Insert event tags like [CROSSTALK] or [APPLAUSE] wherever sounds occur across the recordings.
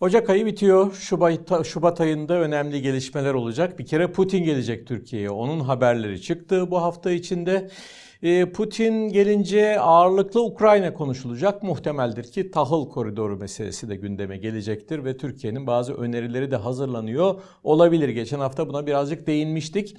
Ocak ayı bitiyor. Şubat, Şubat ayında önemli gelişmeler olacak. Bir kere Putin gelecek Türkiye'ye. Onun haberleri çıktı bu hafta içinde. Ee, Putin gelince ağırlıklı Ukrayna konuşulacak. Muhtemeldir ki tahıl koridoru meselesi de gündeme gelecektir ve Türkiye'nin bazı önerileri de hazırlanıyor olabilir. Geçen hafta buna birazcık değinmiştik.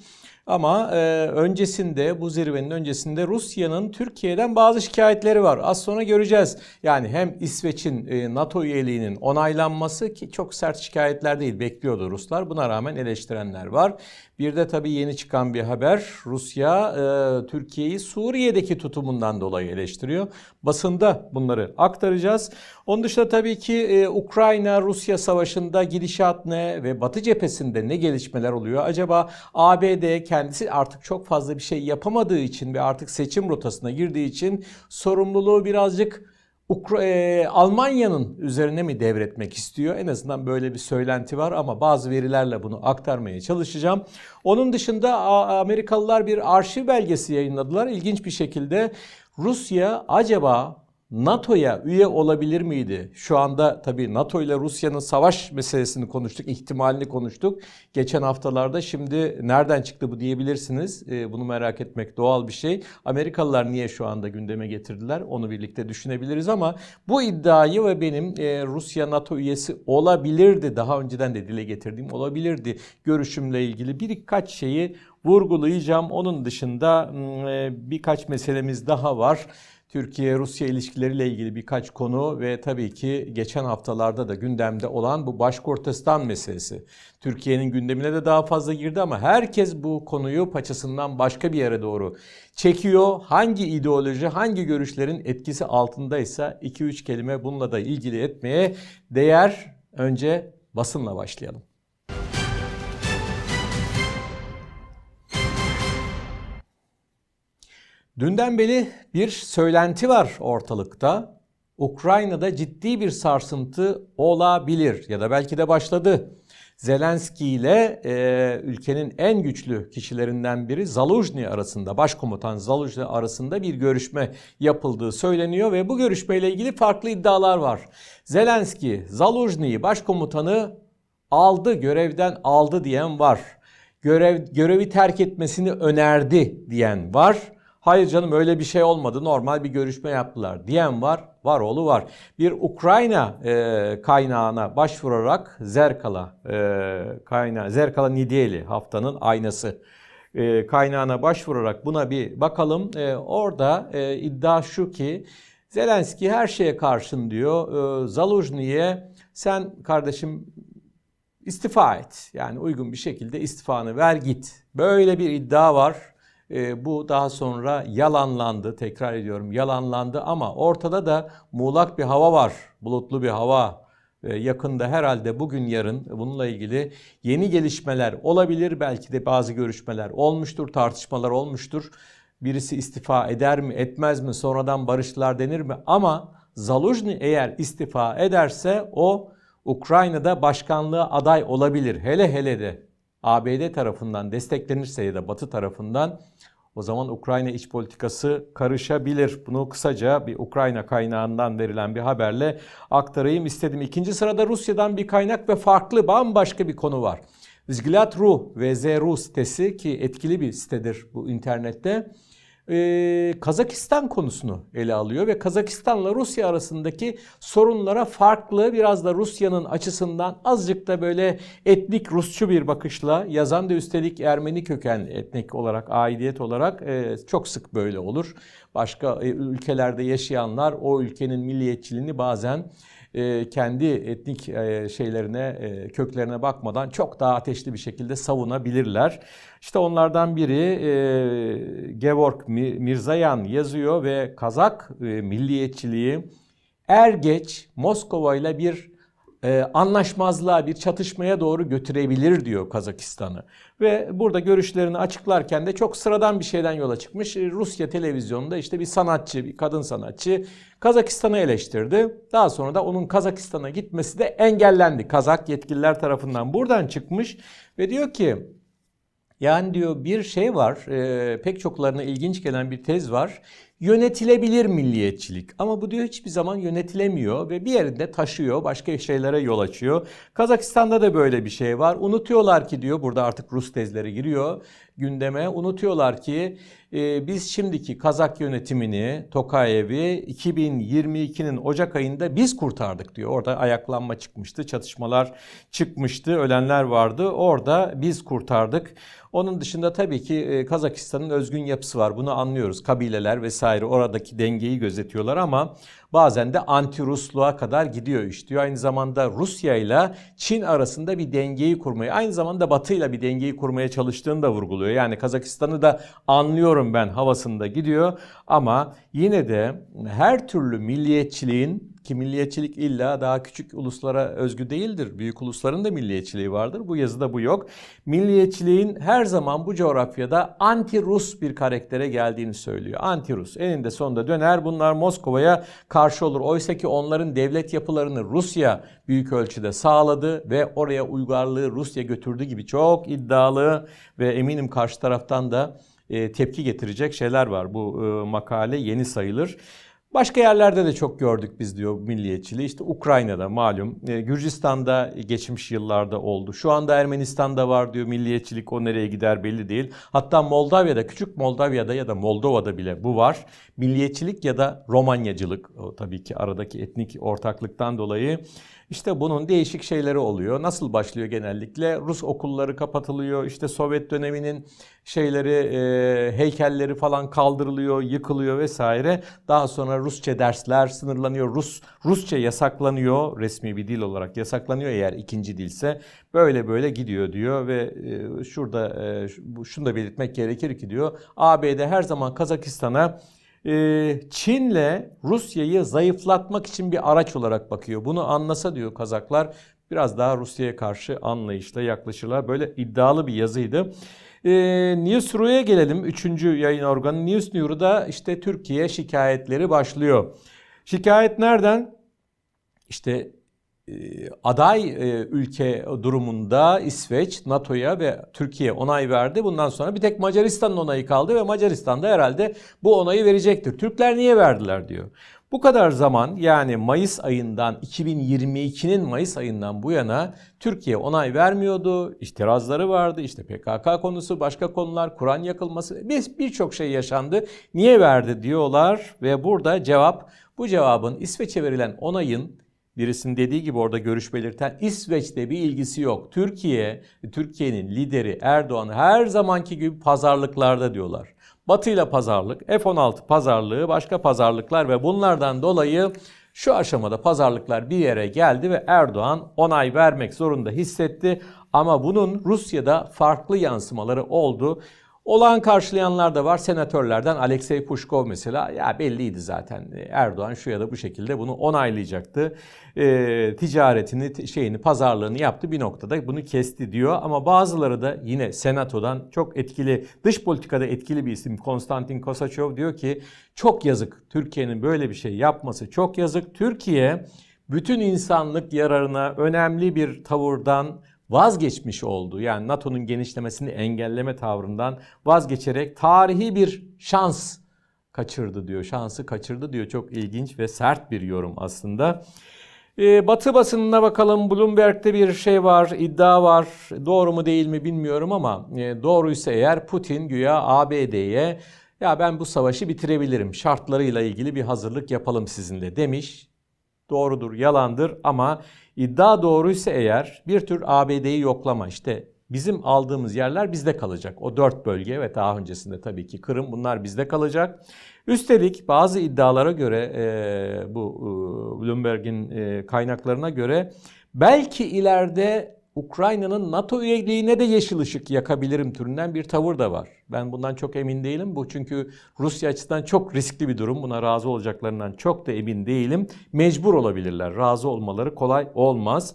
Ama e, öncesinde bu zirvenin öncesinde Rusya'nın Türkiye'den bazı şikayetleri var. Az sonra göreceğiz. Yani hem İsveç'in e, NATO üyeliğinin onaylanması ki çok sert şikayetler değil bekliyordu Ruslar. Buna rağmen eleştirenler var. Bir de tabii yeni çıkan bir haber. Rusya e, Türkiye'yi Suriye'deki tutumundan dolayı eleştiriyor. Basında bunları aktaracağız. Onun dışında tabii ki e, Ukrayna-Rusya savaşında gidişat ne ve Batı cephesinde ne gelişmeler oluyor? Acaba ABD kendisi artık çok fazla bir şey yapamadığı için ve artık seçim rotasına girdiği için sorumluluğu birazcık Ukra e, Almanya'nın üzerine mi devretmek istiyor? En azından böyle bir söylenti var ama bazı verilerle bunu aktarmaya çalışacağım. Onun dışında Amerikalılar bir arşiv belgesi yayınladılar. İlginç bir şekilde Rusya acaba NATO'ya üye olabilir miydi? Şu anda tabii NATO ile Rusya'nın savaş meselesini konuştuk, ihtimalini konuştuk. Geçen haftalarda şimdi nereden çıktı bu diyebilirsiniz. Ee, bunu merak etmek doğal bir şey. Amerikalılar niye şu anda gündeme getirdiler? Onu birlikte düşünebiliriz ama bu iddiayı ve benim e, Rusya NATO üyesi olabilirdi. Daha önceden de dile getirdiğim olabilirdi görüşümle ilgili birkaç şeyi vurgulayacağım. Onun dışında e, birkaç meselemiz daha var. Türkiye-Rusya ilişkileriyle ilgili birkaç konu ve tabii ki geçen haftalarda da gündemde olan bu Başkortistan meselesi. Türkiye'nin gündemine de daha fazla girdi ama herkes bu konuyu paçasından başka bir yere doğru çekiyor. Hangi ideoloji, hangi görüşlerin etkisi altındaysa 2-3 kelime bununla da ilgili etmeye değer. Önce basınla başlayalım. Dünden beri bir söylenti var ortalıkta. Ukrayna'da ciddi bir sarsıntı olabilir ya da belki de başladı. Zelenski ile e, ülkenin en güçlü kişilerinden biri Zaluzhny arasında, başkomutan Zaluzhny arasında bir görüşme yapıldığı söyleniyor ve bu görüşmeyle ilgili farklı iddialar var. Zelenski, Zaluzhny'yi başkomutanı aldı, görevden aldı diyen var. Görev, görevi terk etmesini önerdi diyen var. Hayır canım öyle bir şey olmadı normal bir görüşme yaptılar diyen var. Var oğlu var. Bir Ukrayna e, kaynağına başvurarak Zerkala e, kaynağı Zerkala Nideli haftanın aynası e, kaynağına başvurarak buna bir bakalım. E, orada e, iddia şu ki Zelenski her şeye karşın diyor. E, Zaluzhny'ye sen kardeşim istifa et. Yani uygun bir şekilde istifanı ver git. Böyle bir iddia var. E, bu daha sonra yalanlandı. Tekrar ediyorum yalanlandı ama ortada da muğlak bir hava var. Bulutlu bir hava. E, yakında herhalde bugün yarın bununla ilgili yeni gelişmeler olabilir. Belki de bazı görüşmeler olmuştur, tartışmalar olmuştur. Birisi istifa eder mi, etmez mi, sonradan barıştılar denir mi? Ama Zaluzhny eğer istifa ederse o Ukrayna'da başkanlığa aday olabilir. Hele hele de ABD tarafından desteklenirse ya da Batı tarafından o zaman Ukrayna iç politikası karışabilir. Bunu kısaca bir Ukrayna kaynağından verilen bir haberle aktarayım istedim. İkinci sırada Rusya'dan bir kaynak ve farklı bambaşka bir konu var. Vzglyad.ru ve ZRU sitesi ki etkili bir sitedir bu internette e, Kazakistan konusunu ele alıyor ve Kazakistan'la Rusya arasındaki sorunlara farklı biraz da Rusya'nın açısından azıcık da böyle etnik Rusçu bir bakışla yazan da üstelik Ermeni köken etnik olarak aidiyet olarak e, çok sık böyle olur. Başka e, ülkelerde yaşayanlar o ülkenin milliyetçiliğini bazen kendi etnik e, şeylerine, e, köklerine bakmadan çok daha ateşli bir şekilde savunabilirler. İşte onlardan biri Gevorg Mirzayan yazıyor ve Kazak milliyetçiliği er geç Moskova ile bir e, anlaşmazlığa, bir çatışmaya doğru götürebilir diyor Kazakistan'ı. Ve burada görüşlerini açıklarken de çok sıradan bir şeyden yola çıkmış. E, Rusya televizyonunda işte bir sanatçı, bir kadın sanatçı Kazakistan'ı eleştirdi. Daha sonra da onun Kazakistan'a gitmesi de engellendi. Kazak yetkililer tarafından buradan çıkmış ve diyor ki yani diyor bir şey var, e, pek çoklarına ilginç gelen bir tez var. Yönetilebilir milliyetçilik. Ama bu diyor hiçbir zaman yönetilemiyor ve bir yerinde taşıyor, başka şeylere yol açıyor. Kazakistan'da da böyle bir şey var. Unutuyorlar ki diyor, burada artık Rus tezleri giriyor gündeme. Unutuyorlar ki e, biz şimdiki Kazak yönetimini, Tokayev'i 2022'nin Ocak ayında biz kurtardık diyor. Orada ayaklanma çıkmıştı, çatışmalar çıkmıştı, ölenler vardı. Orada biz kurtardık. Onun dışında tabii ki e, Kazakistan'ın özgün yapısı var. Bunu anlıyoruz. Kabileler vesaire oradaki dengeyi gözetiyorlar ama bazen de anti-Rusluğa kadar gidiyor iş diyor. Aynı zamanda Rusya ile Çin arasında bir dengeyi kurmayı, aynı zamanda Batı ile bir dengeyi kurmaya çalıştığını da vurguluyor. Yani Kazakistan'ı da anlıyorum ben havasında gidiyor ama yine de her türlü milliyetçiliğin ki milliyetçilik illa daha küçük uluslara özgü değildir. Büyük ulusların da milliyetçiliği vardır. Bu yazıda bu yok. Milliyetçiliğin her zaman bu coğrafyada anti-Rus bir karaktere geldiğini söylüyor. Anti-Rus. Eninde sonunda döner. Bunlar Moskova'ya karşı olur. Oysa ki onların devlet yapılarını Rusya büyük ölçüde sağladı ve oraya uygarlığı Rusya götürdü gibi çok iddialı ve eminim karşı taraftan da e, tepki getirecek şeyler var. Bu e, makale yeni sayılır. Başka yerlerde de çok gördük biz diyor milliyetçiliği. İşte Ukrayna'da malum, e, Gürcistan'da geçmiş yıllarda oldu. Şu anda Ermenistan'da var diyor milliyetçilik o nereye gider belli değil. Hatta Moldavya'da, küçük Moldavya'da ya da Moldova'da bile bu var. Milliyetçilik ya da Romanyacılık o tabii ki aradaki etnik ortaklıktan dolayı işte bunun değişik şeyleri oluyor. Nasıl başlıyor genellikle? Rus okulları kapatılıyor. İşte Sovyet döneminin şeyleri, e, heykelleri falan kaldırılıyor, yıkılıyor vesaire. Daha sonra Rusça dersler sınırlanıyor. Rus Rusça yasaklanıyor. Resmi bir dil olarak yasaklanıyor eğer ikinci dilse. Böyle böyle gidiyor diyor ve e, şurada e, şunu da belirtmek gerekir ki diyor. ABD her zaman Kazakistan'a Çin'le Rusya'yı zayıflatmak için bir araç olarak bakıyor. Bunu anlasa diyor Kazaklar biraz daha Rusya'ya karşı anlayışla yaklaşırlar. Böyle iddialı bir yazıydı. E, News.ru'ya gelelim. Üçüncü yayın organı News News'da işte Türkiye şikayetleri başlıyor. Şikayet nereden? İşte ee, aday e, ülke durumunda İsveç, NATO'ya ve Türkiye onay verdi. Bundan sonra bir tek Macaristan'ın onayı kaldı ve Macaristan da herhalde bu onayı verecektir. Türkler niye verdiler diyor. Bu kadar zaman yani Mayıs ayından 2022'nin Mayıs ayından bu yana Türkiye onay vermiyordu. İtirazları vardı. İşte PKK konusu, başka konular, Kur'an yakılması birçok şey yaşandı. Niye verdi diyorlar ve burada cevap bu cevabın İsveç'e verilen onayın birisinin dediği gibi orada görüş belirten İsveç'te bir ilgisi yok. Türkiye, Türkiye'nin lideri Erdoğan her zamanki gibi pazarlıklarda diyorlar. Batı ile pazarlık, F-16 pazarlığı, başka pazarlıklar ve bunlardan dolayı şu aşamada pazarlıklar bir yere geldi ve Erdoğan onay vermek zorunda hissetti. Ama bunun Rusya'da farklı yansımaları oldu. Olağan karşılayanlar da var. Senatörlerden Alexey Pushkov mesela ya belliydi zaten. Erdoğan şu ya da bu şekilde bunu onaylayacaktı. E, ticaretini, şeyini, pazarlığını yaptı bir noktada bunu kesti diyor. Ama bazıları da yine senatodan çok etkili, dış politikada etkili bir isim Konstantin Kosaçov diyor ki çok yazık. Türkiye'nin böyle bir şey yapması çok yazık. Türkiye bütün insanlık yararına önemli bir tavırdan vazgeçmiş oldu. Yani NATO'nun genişlemesini engelleme tavrından vazgeçerek tarihi bir şans kaçırdı diyor. Şansı kaçırdı diyor. Çok ilginç ve sert bir yorum aslında. Ee, Batı basınına bakalım. Bloomberg'de bir şey var, iddia var. Doğru mu değil mi bilmiyorum ama e, doğruysa eğer Putin güya ABD'ye ya ben bu savaşı bitirebilirim şartlarıyla ilgili bir hazırlık yapalım sizinle demiş. Doğrudur, yalandır ama İddia doğruysa eğer bir tür ABD'yi yoklama işte bizim aldığımız yerler bizde kalacak. O dört bölge ve daha öncesinde tabii ki Kırım bunlar bizde kalacak. Üstelik bazı iddialara göre e, bu e, Bloomberg'in e, kaynaklarına göre belki ileride Ukrayna'nın NATO üyeliğine de yeşil ışık yakabilirim türünden bir tavır da var. Ben bundan çok emin değilim. Bu çünkü Rusya açısından çok riskli bir durum. Buna razı olacaklarından çok da emin değilim. Mecbur olabilirler. Razı olmaları kolay olmaz.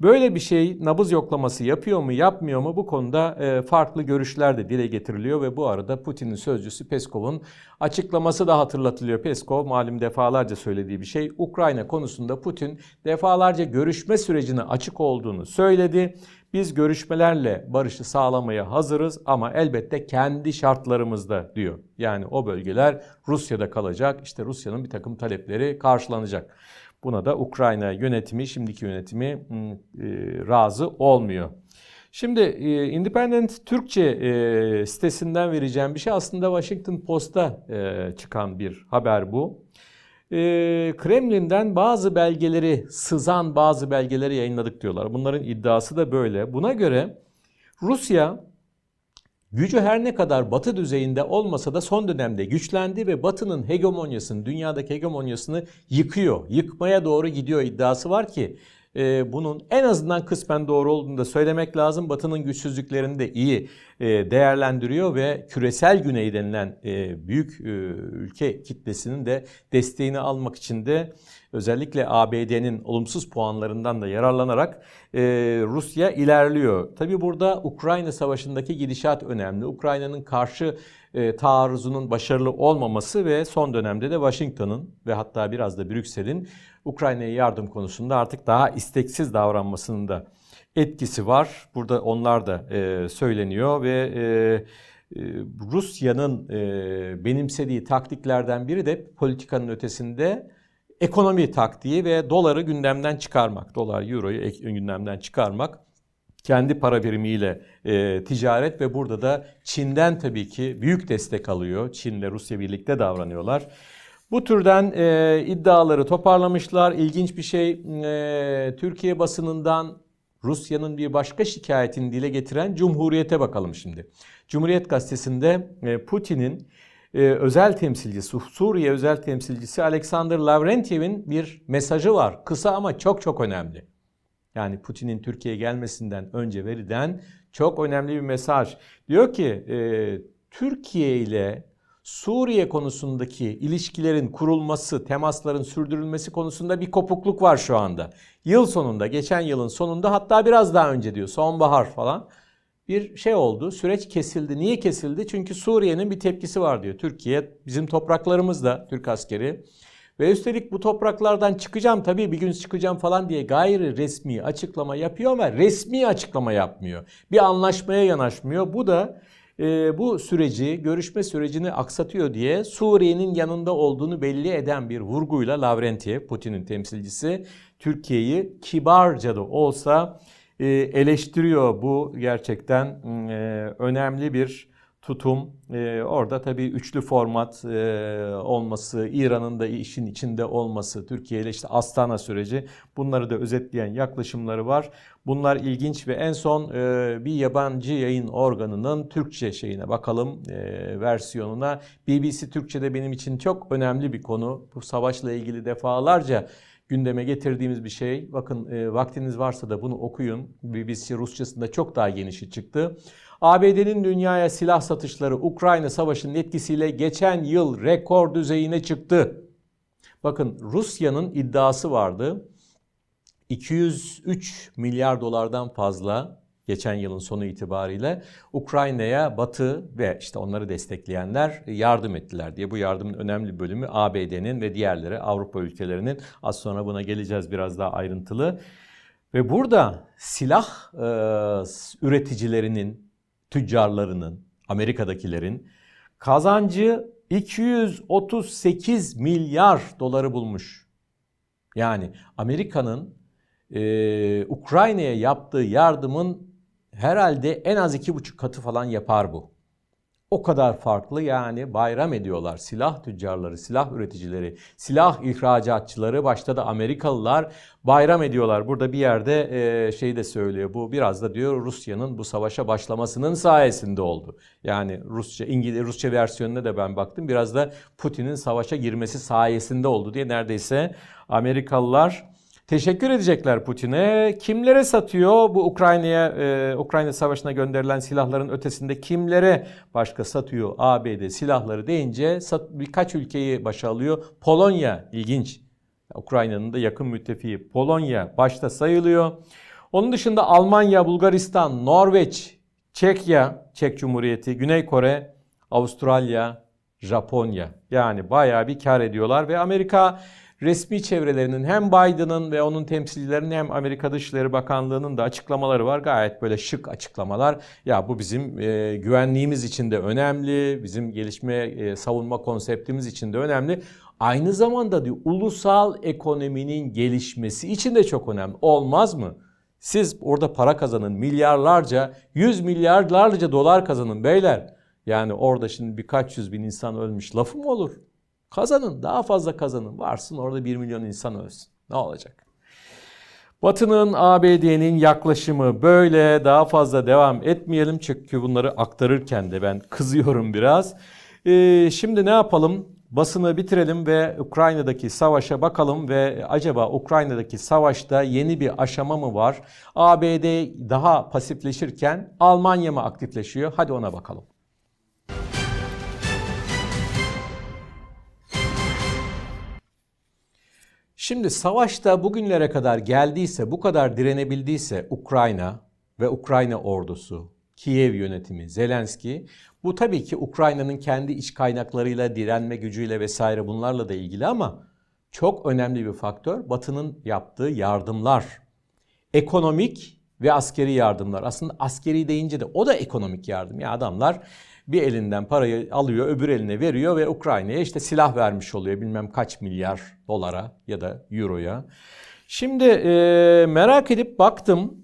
Böyle bir şey nabız yoklaması yapıyor mu yapmıyor mu bu konuda e, farklı görüşler de dile getiriliyor ve bu arada Putin'in sözcüsü Peskov'un açıklaması da hatırlatılıyor. Peskov malum defalarca söylediği bir şey. Ukrayna konusunda Putin defalarca görüşme sürecine açık olduğunu söyledi. Biz görüşmelerle barışı sağlamaya hazırız ama elbette kendi şartlarımızda diyor. Yani o bölgeler Rusya'da kalacak. İşte Rusya'nın bir takım talepleri karşılanacak. Buna da Ukrayna yönetimi, şimdiki yönetimi hmm, e, razı olmuyor. Şimdi e, Independent Türkçe e, sitesinden vereceğim bir şey aslında Washington Post'ta çıkan bir haber bu. Kremlin'den bazı belgeleri, sızan bazı belgeleri yayınladık diyorlar. Bunların iddiası da böyle. Buna göre Rusya Gücü her ne kadar Batı düzeyinde olmasa da son dönemde güçlendi ve Batı'nın hegemonyasını, dünyadaki hegemonyasını yıkıyor. Yıkmaya doğru gidiyor iddiası var ki e, bunun en azından kısmen doğru olduğunu da söylemek lazım. Batı'nın güçsüzlüklerini de iyi değerlendiriyor ve küresel güney denilen e, büyük e, ülke kitlesinin de desteğini almak için de özellikle ABD'nin olumsuz puanlarından da yararlanarak e, Rusya ilerliyor. Tabi burada Ukrayna Savaşı'ndaki gidişat önemli. Ukrayna'nın karşı e, taarruzunun başarılı olmaması ve son dönemde de Washington'ın ve hatta biraz da Brüksel'in Ukrayna'ya yardım konusunda artık daha isteksiz davranmasının da etkisi var. Burada onlar da e, söyleniyor ve e, e, Rusya'nın e, benimsediği taktiklerden biri de politikanın ötesinde ekonomi taktiği ve doları gündemden çıkarmak. Dolar, euroyu gündemden çıkarmak. Kendi para birimiyle e, ticaret ve burada da Çin'den tabii ki büyük destek alıyor. Çin'le Rusya birlikte davranıyorlar. Bu türden e, iddiaları toparlamışlar. İlginç bir şey e, Türkiye basınından Rusya'nın bir başka şikayetini dile getiren Cumhuriyet'e bakalım şimdi. Cumhuriyet gazetesinde e, Putin'in e, özel temsilcisi, Suriye özel temsilcisi Alexander Lavrentyev'in bir mesajı var. Kısa ama çok çok önemli. Yani Putin'in Türkiye'ye gelmesinden önce verilen çok önemli bir mesaj. Diyor ki e, Türkiye ile Suriye konusundaki ilişkilerin kurulması, temasların sürdürülmesi konusunda bir kopukluk var şu anda. Yıl sonunda, geçen yılın sonunda hatta biraz daha önce diyor, sonbahar falan bir şey oldu. Süreç kesildi. Niye kesildi? Çünkü Suriye'nin bir tepkisi var diyor. Türkiye bizim topraklarımızda Türk askeri ve üstelik bu topraklardan çıkacağım tabii bir gün çıkacağım falan diye gayri resmi açıklama yapıyor ama resmi açıklama yapmıyor. Bir anlaşmaya yanaşmıyor. Bu da e, bu süreci, görüşme sürecini aksatıyor diye Suriye'nin yanında olduğunu belli eden bir vurguyla Lavrentiev, Putin'in temsilcisi, Türkiye'yi kibarca da olsa e, eleştiriyor. Bu gerçekten e, önemli bir tutum. E, orada tabii üçlü format e, olması, İran'ın da işin içinde olması, Türkiye ile işte Astana süreci bunları da özetleyen yaklaşımları var. Bunlar ilginç ve en son e, bir yabancı yayın organının Türkçe şeyine bakalım e, versiyonuna. BBC Türkçe'de benim için çok önemli bir konu. Bu savaşla ilgili defalarca gündeme getirdiğimiz bir şey. Bakın e, vaktiniz varsa da bunu okuyun. BBC Rusçasında çok daha genişi çıktı. ABD'nin dünyaya silah satışları Ukrayna Savaşı'nın etkisiyle geçen yıl rekor düzeyine çıktı. Bakın Rusya'nın iddiası vardı. 203 milyar dolardan fazla geçen yılın sonu itibariyle Ukrayna'ya Batı ve işte onları destekleyenler yardım ettiler diye. Bu yardımın önemli bölümü ABD'nin ve diğerleri Avrupa ülkelerinin. Az sonra buna geleceğiz biraz daha ayrıntılı. Ve burada silah e, üreticilerinin tüccarlarının, Amerika'dakilerin kazancı 238 milyar doları bulmuş. Yani Amerika'nın e, Ukrayna'ya yaptığı yardımın herhalde en az iki buçuk katı falan yapar bu o kadar farklı yani bayram ediyorlar. Silah tüccarları, silah üreticileri, silah ihracatçıları başta da Amerikalılar bayram ediyorlar. Burada bir yerde e, şey de söylüyor. Bu biraz da diyor Rusya'nın bu savaşa başlamasının sayesinde oldu. Yani Rusça İngiliz Rusça versiyonuna da ben baktım. Biraz da Putin'in savaşa girmesi sayesinde oldu diye neredeyse Amerikalılar Teşekkür edecekler Putin'e. Kimlere satıyor bu Ukrayna'ya, e, Ukrayna Savaşı'na gönderilen silahların ötesinde kimlere başka satıyor ABD silahları deyince sat, birkaç ülkeyi başa alıyor. Polonya ilginç. Ukrayna'nın da yakın müttefiği Polonya başta sayılıyor. Onun dışında Almanya, Bulgaristan, Norveç, Çekya, Çek Cumhuriyeti, Güney Kore, Avustralya, Japonya. Yani bayağı bir kar ediyorlar ve Amerika resmi çevrelerinin hem Biden'ın ve onun temsilcilerinin hem Amerika Dışişleri Bakanlığı'nın da açıklamaları var. Gayet böyle şık açıklamalar. Ya bu bizim e, güvenliğimiz için de önemli, bizim gelişme e, savunma konseptimiz için de önemli. Aynı zamanda diyor ulusal ekonominin gelişmesi için de çok önemli. Olmaz mı? Siz orada para kazanın, milyarlarca, yüz milyarlarca dolar kazanın beyler. Yani orada şimdi birkaç yüz bin insan ölmüş lafı mı olur? Kazanın, daha fazla kazanın. Varsın orada bir milyon insan ölsün. Ne olacak? Batı'nın ABD'nin yaklaşımı böyle daha fazla devam etmeyelim çünkü bunları aktarırken de ben kızıyorum biraz. Ee, şimdi ne yapalım? Basını bitirelim ve Ukrayna'daki savaşa bakalım ve acaba Ukrayna'daki savaşta yeni bir aşama mı var? ABD daha pasifleşirken Almanya mı aktifleşiyor? Hadi ona bakalım. Şimdi savaşta bugünlere kadar geldiyse, bu kadar direnebildiyse Ukrayna ve Ukrayna ordusu, Kiev yönetimi, Zelenski bu tabii ki Ukrayna'nın kendi iç kaynaklarıyla, direnme gücüyle vesaire bunlarla da ilgili ama çok önemli bir faktör Batı'nın yaptığı yardımlar. Ekonomik ve askeri yardımlar. Aslında askeri deyince de o da ekonomik yardım. Ya adamlar bir elinden parayı alıyor, öbür eline veriyor ve Ukrayna'ya işte silah vermiş oluyor bilmem kaç milyar dolara ya da euroya. Şimdi e, merak edip baktım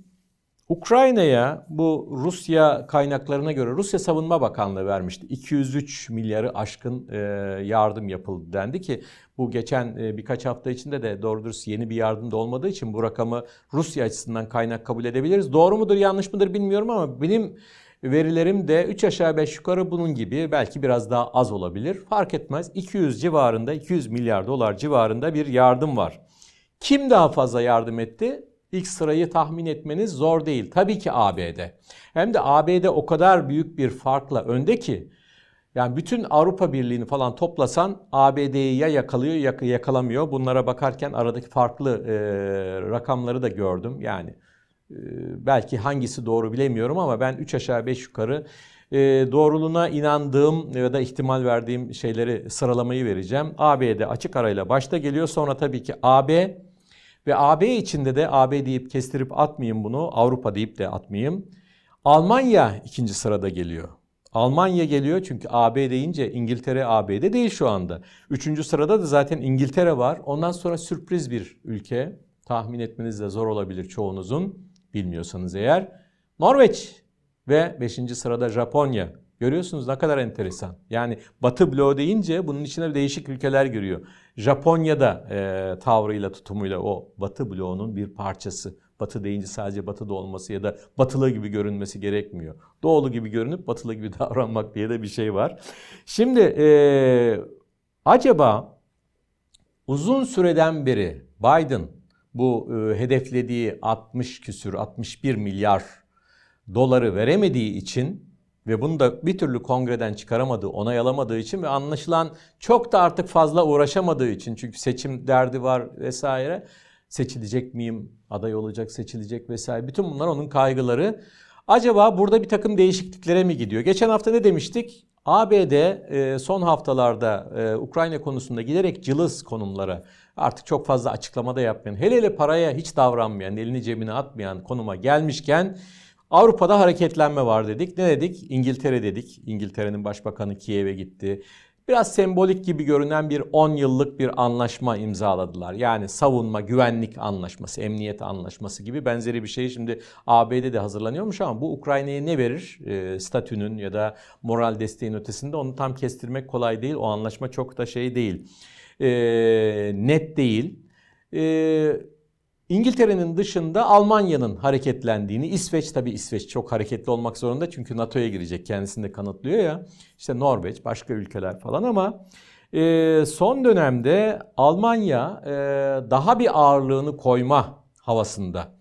Ukrayna'ya bu Rusya kaynaklarına göre Rusya Savunma Bakanlığı vermişti. 203 milyarı aşkın e, yardım yapıldı dendi ki bu geçen e, birkaç hafta içinde de doğru dürüst yeni bir yardım da olmadığı için bu rakamı Rusya açısından kaynak kabul edebiliriz. Doğru mudur yanlış mıdır bilmiyorum ama benim verilerim de 3 aşağı 5 yukarı bunun gibi belki biraz daha az olabilir. Fark etmez 200 civarında 200 milyar dolar civarında bir yardım var. Kim daha fazla yardım etti? İlk sırayı tahmin etmeniz zor değil. Tabii ki ABD. Hem de ABD o kadar büyük bir farkla önde ki yani bütün Avrupa Birliği'ni falan toplasan ABD'yi ya yakalıyor ya yakalamıyor. Bunlara bakarken aradaki farklı e, rakamları da gördüm. Yani belki hangisi doğru bilemiyorum ama ben 3 aşağı 5 yukarı e, doğruluğuna inandığım ya da ihtimal verdiğim şeyleri sıralamayı vereceğim. ABD açık arayla başta geliyor. Sonra tabii ki AB ve AB içinde de AB deyip kestirip atmayayım bunu. Avrupa deyip de atmayayım. Almanya ikinci sırada geliyor. Almanya geliyor çünkü AB deyince İngiltere AB'de değil şu anda. Üçüncü sırada da zaten İngiltere var. Ondan sonra sürpriz bir ülke. Tahmin etmeniz de zor olabilir çoğunuzun bilmiyorsanız eğer. Norveç ve beşinci sırada Japonya. Görüyorsunuz ne kadar enteresan. Yani Batı bloğu deyince bunun içine değişik ülkeler giriyor. Japonya da e, tavrıyla tutumuyla o Batı bloğunun bir parçası. Batı deyince sadece batıda olması ya da batılı gibi görünmesi gerekmiyor. Doğulu gibi görünüp batılı gibi [LAUGHS] davranmak diye de bir şey var. Şimdi e, acaba uzun süreden beri Biden bu e, hedeflediği 60 küsür 61 milyar doları veremediği için ve bunu da bir türlü kongreden çıkaramadığı, onay alamadığı için ve anlaşılan çok da artık fazla uğraşamadığı için çünkü seçim derdi var vesaire. Seçilecek miyim? Aday olacak, seçilecek vesaire. Bütün bunlar onun kaygıları. Acaba burada bir takım değişikliklere mi gidiyor? Geçen hafta ne demiştik? ABD e, son haftalarda e, Ukrayna konusunda giderek cılız konumlara artık çok fazla açıklamada yapmayan, hele hele paraya hiç davranmayan, elini cebine atmayan konuma gelmişken Avrupa'da hareketlenme var dedik. Ne dedik? İngiltere dedik. İngiltere'nin başbakanı Kiev'e gitti. Biraz sembolik gibi görünen bir 10 yıllık bir anlaşma imzaladılar. Yani savunma, güvenlik anlaşması, emniyet anlaşması gibi benzeri bir şey şimdi ABD'de hazırlanıyormuş ama bu Ukrayna'ya ne verir? E, statünün ya da moral desteğin ötesinde onu tam kestirmek kolay değil. O anlaşma çok da şey değil. E, net değil. E, İngiltere'nin dışında Almanya'nın hareketlendiğini, İsveç tabi İsveç çok hareketli olmak zorunda çünkü NATO'ya girecek kendisini de kanıtlıyor ya. İşte Norveç, başka ülkeler falan ama e, son dönemde Almanya e, daha bir ağırlığını koyma havasında.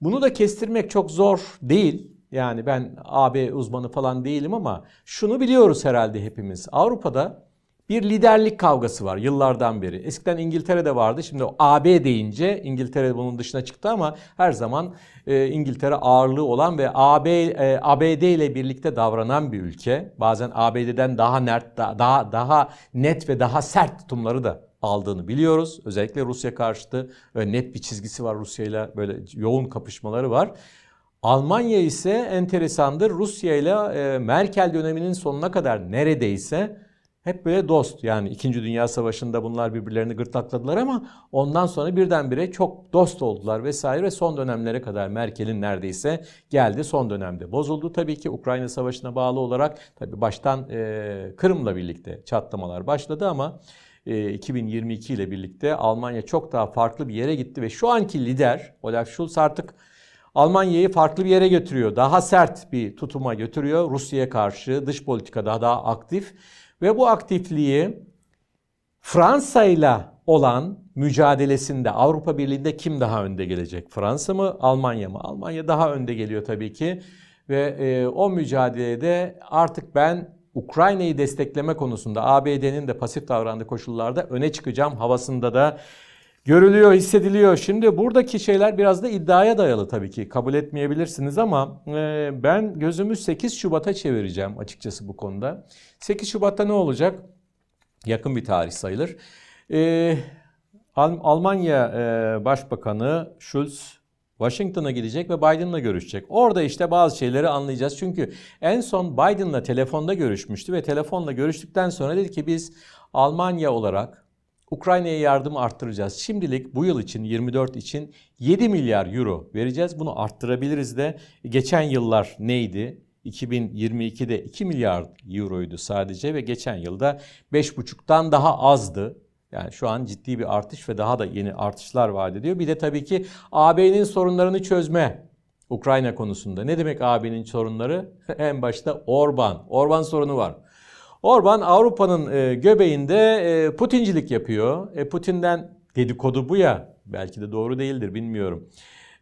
Bunu da kestirmek çok zor değil. Yani ben AB uzmanı falan değilim ama şunu biliyoruz herhalde hepimiz. Avrupa'da bir liderlik kavgası var yıllardan beri. Eskiden İngiltere'de vardı. Şimdi AB deyince İngiltere bunun dışına çıktı ama her zaman e, İngiltere ağırlığı olan ve AB e, ABD ile birlikte davranan bir ülke. Bazen ABD'den daha net daha daha net ve daha sert tutumları da aldığını biliyoruz. Özellikle Rusya karşıtı ve net bir çizgisi var Rusya ile böyle yoğun kapışmaları var. Almanya ise enteresandır. Rusya ile e, Merkel döneminin sonuna kadar neredeyse hep böyle dost. Yani 2. Dünya Savaşı'nda bunlar birbirlerini gırtlakladılar ama ondan sonra birdenbire çok dost oldular vesaire ve son dönemlere kadar Merkel'in neredeyse geldi son dönemde bozuldu. Tabii ki Ukrayna Savaşı'na bağlı olarak tabii baştan e, Kırım'la birlikte çatlamalar başladı ama 2022 ile birlikte Almanya çok daha farklı bir yere gitti ve şu anki lider Olaf Scholz artık Almanya'yı farklı bir yere götürüyor. Daha sert bir tutuma götürüyor. Rusya'ya karşı dış politikada daha aktif ve bu aktifliği Fransa ile olan mücadelesinde Avrupa Birliği'nde kim daha önde gelecek? Fransa mı, Almanya mı? Almanya daha önde geliyor tabii ki. Ve e, o mücadelede artık ben Ukrayna'yı destekleme konusunda ABD'nin de pasif davrandığı koşullarda öne çıkacağım havasında da görülüyor, hissediliyor. Şimdi buradaki şeyler biraz da iddiaya dayalı tabii ki. Kabul etmeyebilirsiniz ama e, ben gözümü 8 Şubat'a çevireceğim açıkçası bu konuda. 8 Şubat'ta ne olacak? Yakın bir tarih sayılır. E, Almanya e, Başbakanı Schulz Washington'a gidecek ve Biden'la görüşecek. Orada işte bazı şeyleri anlayacağız. Çünkü en son Biden'la telefonda görüşmüştü ve telefonla görüştükten sonra dedi ki biz Almanya olarak Ukrayna'ya yardım arttıracağız. Şimdilik bu yıl için 24 için 7 milyar euro vereceğiz. Bunu arttırabiliriz de. Geçen yıllar neydi? 2022'de 2 milyar euroydu sadece ve geçen yılda 5,5'tan daha azdı. Yani şu an ciddi bir artış ve daha da yeni artışlar vaat ediyor. Bir de tabii ki AB'nin sorunlarını çözme Ukrayna konusunda. Ne demek AB'nin sorunları? [LAUGHS] en başta Orban. Orban sorunu var. Orban Avrupa'nın e, göbeğinde e, Putincilik yapıyor. E, Putin'den dedikodu bu ya. Belki de doğru değildir bilmiyorum.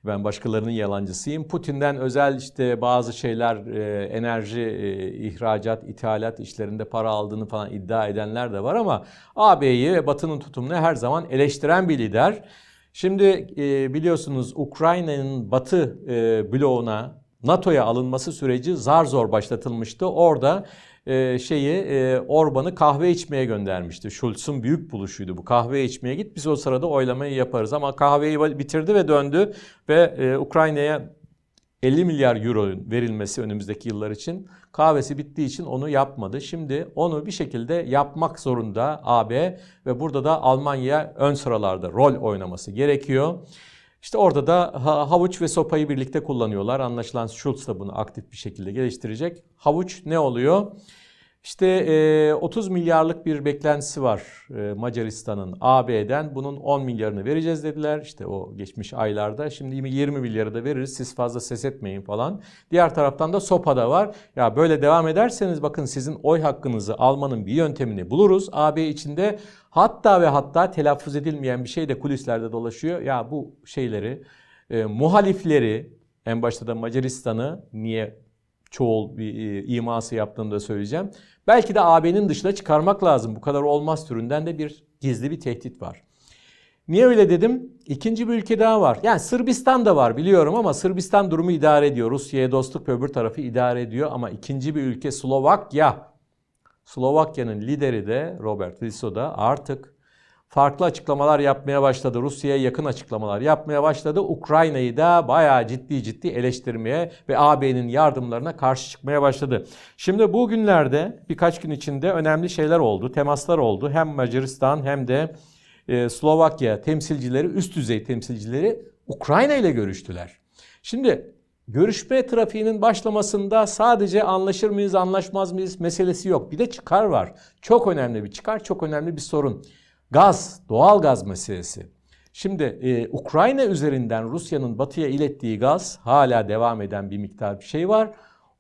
Ben başkalarının yalancısıyım. Putin'den özel işte bazı şeyler e, enerji, ihracat, ithalat işlerinde para aldığını falan iddia edenler de var ama AB'yi ve Batı'nın tutumunu her zaman eleştiren bir lider. Şimdi biliyorsunuz Ukrayna'nın Batı bloğuna NATO'ya alınması süreci zar zor başlatılmıştı. Orada e, şeyi e, Orban'ı kahve içmeye göndermişti. Schulz'un büyük buluşuydu bu. Kahve içmeye git biz o sırada oylamayı yaparız. Ama kahveyi bitirdi ve döndü ve e, Ukrayna'ya 50 milyar euro verilmesi önümüzdeki yıllar için kahvesi bittiği için onu yapmadı. Şimdi onu bir şekilde yapmak zorunda AB ve burada da Almanya ön sıralarda rol oynaması gerekiyor. İşte orada da havuç ve sopayı birlikte kullanıyorlar. Anlaşılan Schulz da bunu aktif bir şekilde geliştirecek. Havuç ne oluyor? İşte e, 30 milyarlık bir beklentisi var e, Macaristan'ın AB'den. Bunun 10 milyarını vereceğiz dediler. İşte o geçmiş aylarda. Şimdi 20 milyarı da veririz. Siz fazla ses etmeyin falan. Diğer taraftan da SOPA da var. Ya böyle devam ederseniz bakın sizin oy hakkınızı almanın bir yöntemini buluruz. AB içinde hatta ve hatta telaffuz edilmeyen bir şey de kulislerde dolaşıyor. Ya bu şeyleri e, muhalifleri en başta da Macaristan'ı niye çoğul bir e, iması yaptığını da söyleyeceğim. Belki de AB'nin dışına çıkarmak lazım. Bu kadar olmaz türünden de bir gizli bir tehdit var. Niye öyle dedim? İkinci bir ülke daha var. Yani Sırbistan da var biliyorum ama Sırbistan durumu idare ediyor. Rusya'ya dostluk ve öbür tarafı idare ediyor. Ama ikinci bir ülke Slovakya. Slovakya'nın lideri de Robert Fico da artık farklı açıklamalar yapmaya başladı. Rusya'ya yakın açıklamalar yapmaya başladı. Ukrayna'yı da bayağı ciddi ciddi eleştirmeye ve AB'nin yardımlarına karşı çıkmaya başladı. Şimdi bu günlerde birkaç gün içinde önemli şeyler oldu, temaslar oldu. Hem Macaristan hem de e, Slovakya temsilcileri, üst düzey temsilcileri Ukrayna ile görüştüler. Şimdi görüşme trafiğinin başlamasında sadece anlaşır mıyız, anlaşmaz mıyız meselesi yok. Bir de çıkar var. Çok önemli bir çıkar, çok önemli bir sorun. Gaz, doğal gaz meselesi. Şimdi e, Ukrayna üzerinden Rusya'nın batıya ilettiği gaz hala devam eden bir miktar bir şey var.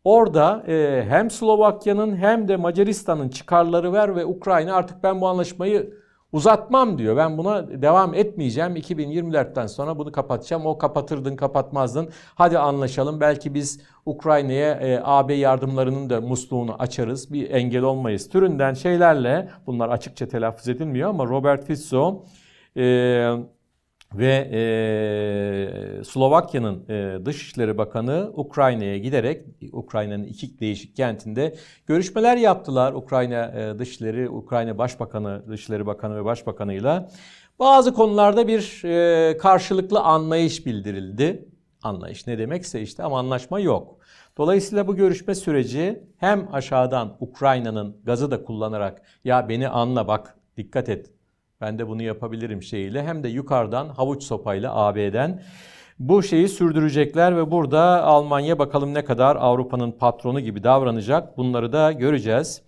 Orada e, hem Slovakya'nın hem de Macaristan'ın çıkarları var ve Ukrayna artık ben bu anlaşmayı uzatmam diyor. Ben buna devam etmeyeceğim. 2024'ten sonra bunu kapatacağım. O kapatırdın kapatmazdın. Hadi anlaşalım. Belki biz Ukrayna'ya e, AB yardımlarının da musluğunu açarız. Bir engel olmayız. Türünden şeylerle bunlar açıkça telaffuz edilmiyor ama Robert Fico e, ve e, Slovakya'nın e, Dışişleri Bakanı Ukrayna'ya giderek Ukrayna'nın iki değişik kentinde görüşmeler yaptılar. Ukrayna e, Dışişleri, Ukrayna Başbakanı, Dışişleri Bakanı ve Başbakanıyla bazı konularda bir e, karşılıklı anlayış bildirildi. Anlayış ne demekse işte ama anlaşma yok. Dolayısıyla bu görüşme süreci hem aşağıdan Ukrayna'nın gazı da kullanarak ya beni anla bak dikkat et ben de bunu yapabilirim şeyiyle hem de yukarıdan havuç sopayla AB'den bu şeyi sürdürecekler ve burada Almanya bakalım ne kadar Avrupa'nın patronu gibi davranacak bunları da göreceğiz.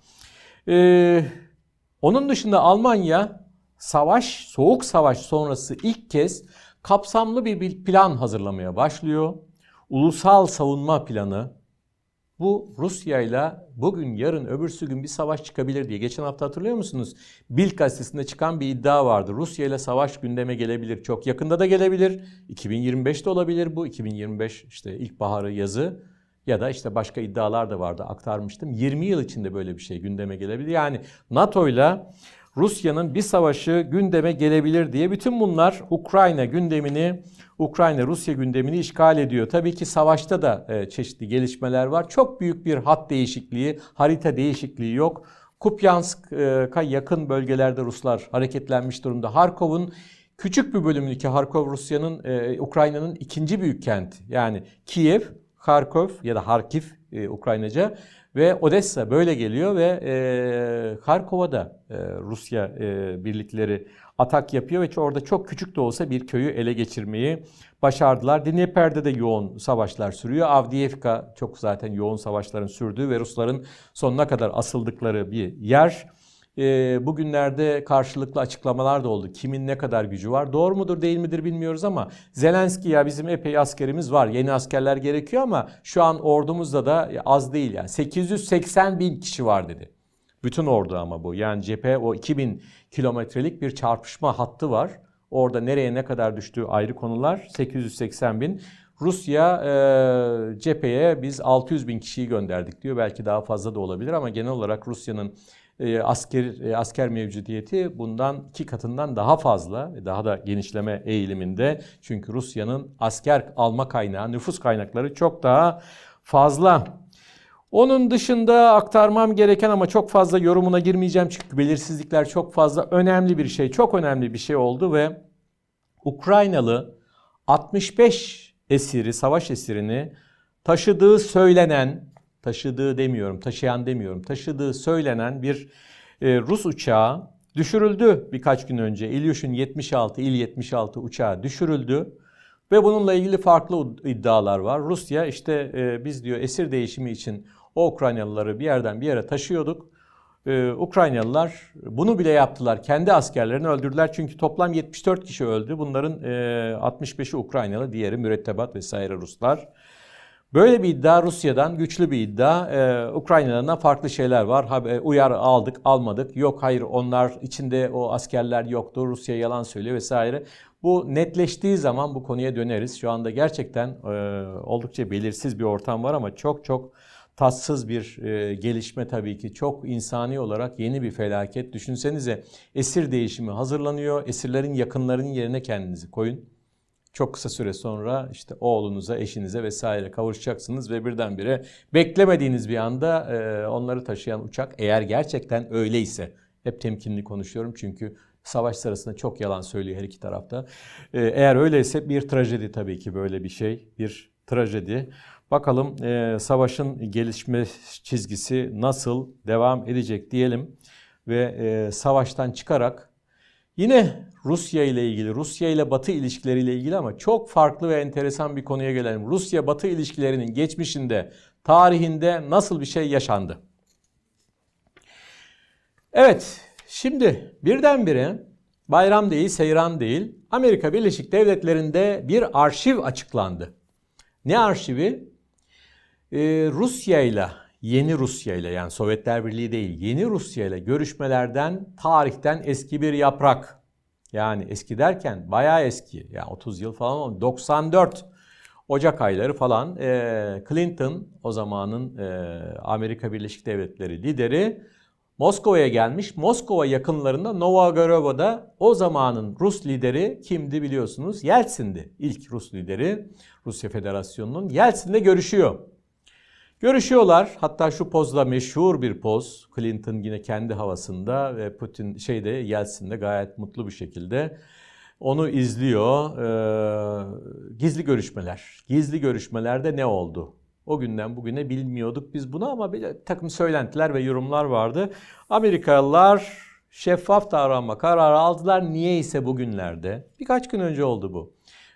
Ee, onun dışında Almanya savaş, soğuk savaş sonrası ilk kez kapsamlı bir plan hazırlamaya başlıyor. Ulusal savunma planı bu Rusya ile bugün, yarın, öbürsü gün bir savaş çıkabilir diye. Geçen hafta hatırlıyor musunuz? Bild gazetesinde çıkan bir iddia vardı. Rusya ile savaş gündeme gelebilir. Çok yakında da gelebilir. 2025'te olabilir bu. 2025 işte ilkbaharı, yazı ya da işte başka iddialar da vardı aktarmıştım. 20 yıl içinde böyle bir şey gündeme gelebilir. Yani NATO ile Rusya'nın bir savaşı gündeme gelebilir diye bütün bunlar Ukrayna gündemini Ukrayna-Rusya gündemini işgal ediyor. Tabii ki savaşta da e, çeşitli gelişmeler var. Çok büyük bir hat değişikliği, harita değişikliği yok. Kupyansk'a yakın bölgelerde Ruslar hareketlenmiş durumda. Harkov'un küçük bir bölümünü ki Harkov Rusya'nın, e, Ukrayna'nın ikinci büyük kenti. Yani Kiev, Kharkov ya da Harkiv e, Ukraynaca ve Odessa böyle geliyor ve e, Kharkov'a da e, Rusya e, birlikleri atak yapıyor ve orada çok küçük de olsa bir köyü ele geçirmeyi başardılar. Dnieper'de de yoğun savaşlar sürüyor. Avdiivka çok zaten yoğun savaşların sürdüğü ve Rusların sonuna kadar asıldıkları bir yer. E, bugünlerde karşılıklı açıklamalar da oldu. Kimin ne kadar gücü var? Doğru mudur değil midir bilmiyoruz ama Zelenski ya bizim epey askerimiz var. Yeni askerler gerekiyor ama şu an ordumuzda da az değil yani. 880 bin kişi var dedi. Bütün ordu ama bu. Yani cephe o 2000 kilometrelik bir çarpışma hattı var. Orada nereye ne kadar düştüğü ayrı konular. 880 bin. Rusya e, cepheye biz 600 bin kişiyi gönderdik diyor. Belki daha fazla da olabilir ama genel olarak Rusya'nın e, asker e, asker mevcudiyeti bundan iki katından daha fazla, daha da genişleme eğiliminde. Çünkü Rusya'nın asker alma kaynağı, nüfus kaynakları çok daha fazla. Onun dışında aktarmam gereken ama çok fazla yorumuna girmeyeceğim çünkü belirsizlikler çok fazla önemli bir şey, çok önemli bir şey oldu ve Ukraynalı 65 esiri, savaş esirini taşıdığı söylenen, taşıdığı demiyorum, taşıyan demiyorum, taşıdığı söylenen bir e, Rus uçağı düşürüldü birkaç gün önce. İlyushin 76, İl 76 uçağı düşürüldü. Ve bununla ilgili farklı iddialar var. Rusya işte e, biz diyor esir değişimi için o Ukraynalıları bir yerden bir yere taşıyorduk. Ee, Ukraynalılar bunu bile yaptılar. Kendi askerlerini öldürdüler. Çünkü toplam 74 kişi öldü. Bunların e, 65'i Ukraynalı, diğeri mürettebat vesaire Ruslar. Böyle bir iddia Rusya'dan güçlü bir iddia. Ee, Ukraynalılardan farklı şeyler var. E, uyar aldık, almadık. Yok hayır onlar içinde o askerler yoktu. Rusya yalan söylüyor vesaire. Bu netleştiği zaman bu konuya döneriz. Şu anda gerçekten e, oldukça belirsiz bir ortam var ama çok çok tatsız bir e, gelişme tabii ki. Çok insani olarak yeni bir felaket. Düşünsenize esir değişimi hazırlanıyor. Esirlerin yakınlarının yerine kendinizi koyun. Çok kısa süre sonra işte oğlunuza, eşinize vesaire kavuşacaksınız ve birdenbire beklemediğiniz bir anda e, onları taşıyan uçak eğer gerçekten öyleyse hep temkinli konuşuyorum çünkü savaş sırasında çok yalan söylüyor her iki tarafta. E, eğer öyleyse bir trajedi tabii ki böyle bir şey, bir trajedi. Bakalım e, savaşın gelişme çizgisi nasıl devam edecek diyelim ve e, savaştan çıkarak yine Rusya ile ilgili, Rusya ile Batı ilişkileriyle ilgili ama çok farklı ve enteresan bir konuya gelelim. Rusya-Batı ilişkilerinin geçmişinde, tarihinde nasıl bir şey yaşandı? Evet, şimdi birdenbire bayram değil, seyran değil, Amerika Birleşik Devletleri'nde bir arşiv açıklandı. Ne arşivi? Ee, Rusya ile yeni Rusya ile yani Sovyetler Birliği değil yeni Rusya ile görüşmelerden tarihten eski bir yaprak. Yani eski derken bayağı eski yani 30 yıl falan oldu. 94 Ocak ayları falan e, Clinton o zamanın e, Amerika Birleşik Devletleri lideri Moskova'ya gelmiş. Moskova yakınlarında Novogorodova'da o zamanın Rus lideri kimdi biliyorsunuz? Yeltsin'di. İlk Rus lideri Rusya Federasyonu'nun Yeltsin'le görüşüyor. Görüşüyorlar. Hatta şu pozla meşhur bir poz. Clinton yine kendi havasında ve Putin şeyde Yeltsin'de gayet mutlu bir şekilde onu izliyor. Ee, gizli görüşmeler. Gizli görüşmelerde ne oldu? O günden bugüne bilmiyorduk biz bunu ama bir takım söylentiler ve yorumlar vardı. Amerikalılar şeffaf davranma kararı aldılar. Niye ise bugünlerde. Birkaç gün önce oldu bu.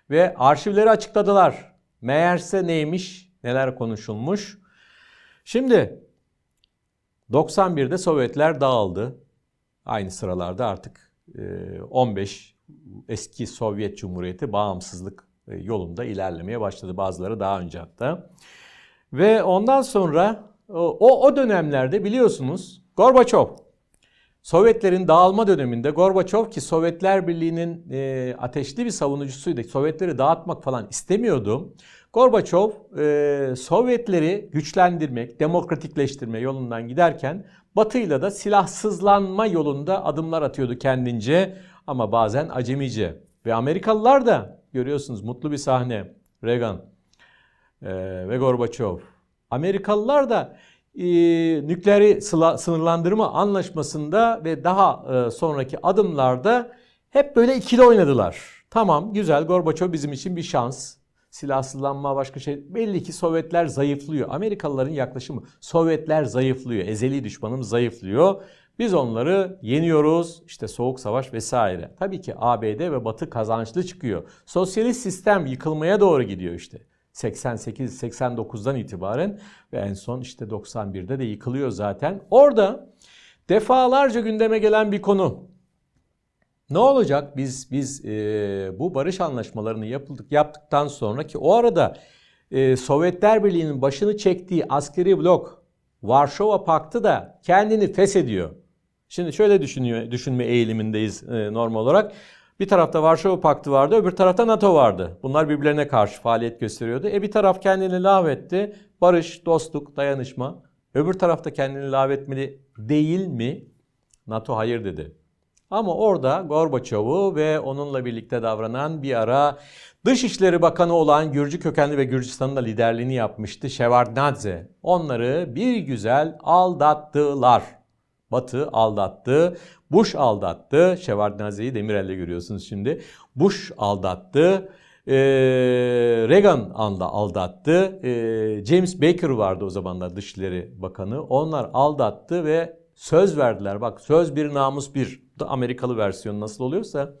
Ve arşivleri açıkladılar. Meğerse neymiş, neler konuşulmuş. Şimdi 91'de Sovyetler dağıldı. Aynı sıralarda artık 15 eski Sovyet Cumhuriyeti bağımsızlık yolunda ilerlemeye başladı. Bazıları daha önce hatta. Ve ondan sonra o, o dönemlerde biliyorsunuz Gorbaçov Sovyetlerin dağılma döneminde Gorbaçov ki Sovyetler Birliği'nin e, ateşli bir savunucusuydu. Sovyetleri dağıtmak falan istemiyordu. Gorbaçov e, Sovyetleri güçlendirmek, demokratikleştirme yolundan giderken Batı'yla da silahsızlanma yolunda adımlar atıyordu kendince ama bazen acemice. Ve Amerikalılar da görüyorsunuz mutlu bir sahne. Reagan e, ve Gorbaçov. Amerikalılar da e, nükleeri sınırlandırma anlaşmasında ve daha e, sonraki adımlarda hep böyle ikili oynadılar. Tamam güzel Gorbaçov bizim için bir şans. Silahsızlanma başka şey. Belli ki Sovyetler zayıflıyor. Amerikalıların yaklaşımı Sovyetler zayıflıyor. Ezeli düşmanım zayıflıyor. Biz onları yeniyoruz. İşte soğuk savaş vesaire. Tabii ki ABD ve Batı kazançlı çıkıyor. Sosyalist sistem yıkılmaya doğru gidiyor işte. 88-89'dan itibaren ve en son işte 91'de de yıkılıyor zaten. Orada defalarca gündeme gelen bir konu. Ne olacak biz biz e, bu barış anlaşmalarını yapıldık yaptıktan sonra ki o arada e, Sovyetler Birliği'nin başını çektiği askeri blok Varşova Paktı da kendini feshediyor. Şimdi şöyle düşünüyor, düşünme eğilimindeyiz e, normal olarak. Bir tarafta Varşova Paktı vardı, öbür tarafta NATO vardı. Bunlar birbirlerine karşı faaliyet gösteriyordu. E bir taraf kendini lağvetti. Barış, dostluk, dayanışma. Öbür tarafta kendini lağvetmeli değil mi? NATO hayır dedi. Ama orada Gorbaçov'u ve onunla birlikte davranan bir ara Dışişleri Bakanı olan Gürcü kökenli ve Gürcistan'ın da liderliğini yapmıştı Shevardnadze. Onları bir güzel aldattılar. Batı aldattı. Bush aldattı. Şevardnaze'yi Demirel'le görüyorsunuz şimdi. Bush aldattı. Ee, Reagan anda aldattı. Ee, James Baker vardı o zamanlar Dışişleri Bakanı. Onlar aldattı ve söz verdiler. Bak söz bir namus bir. Amerikalı versiyonu nasıl oluyorsa.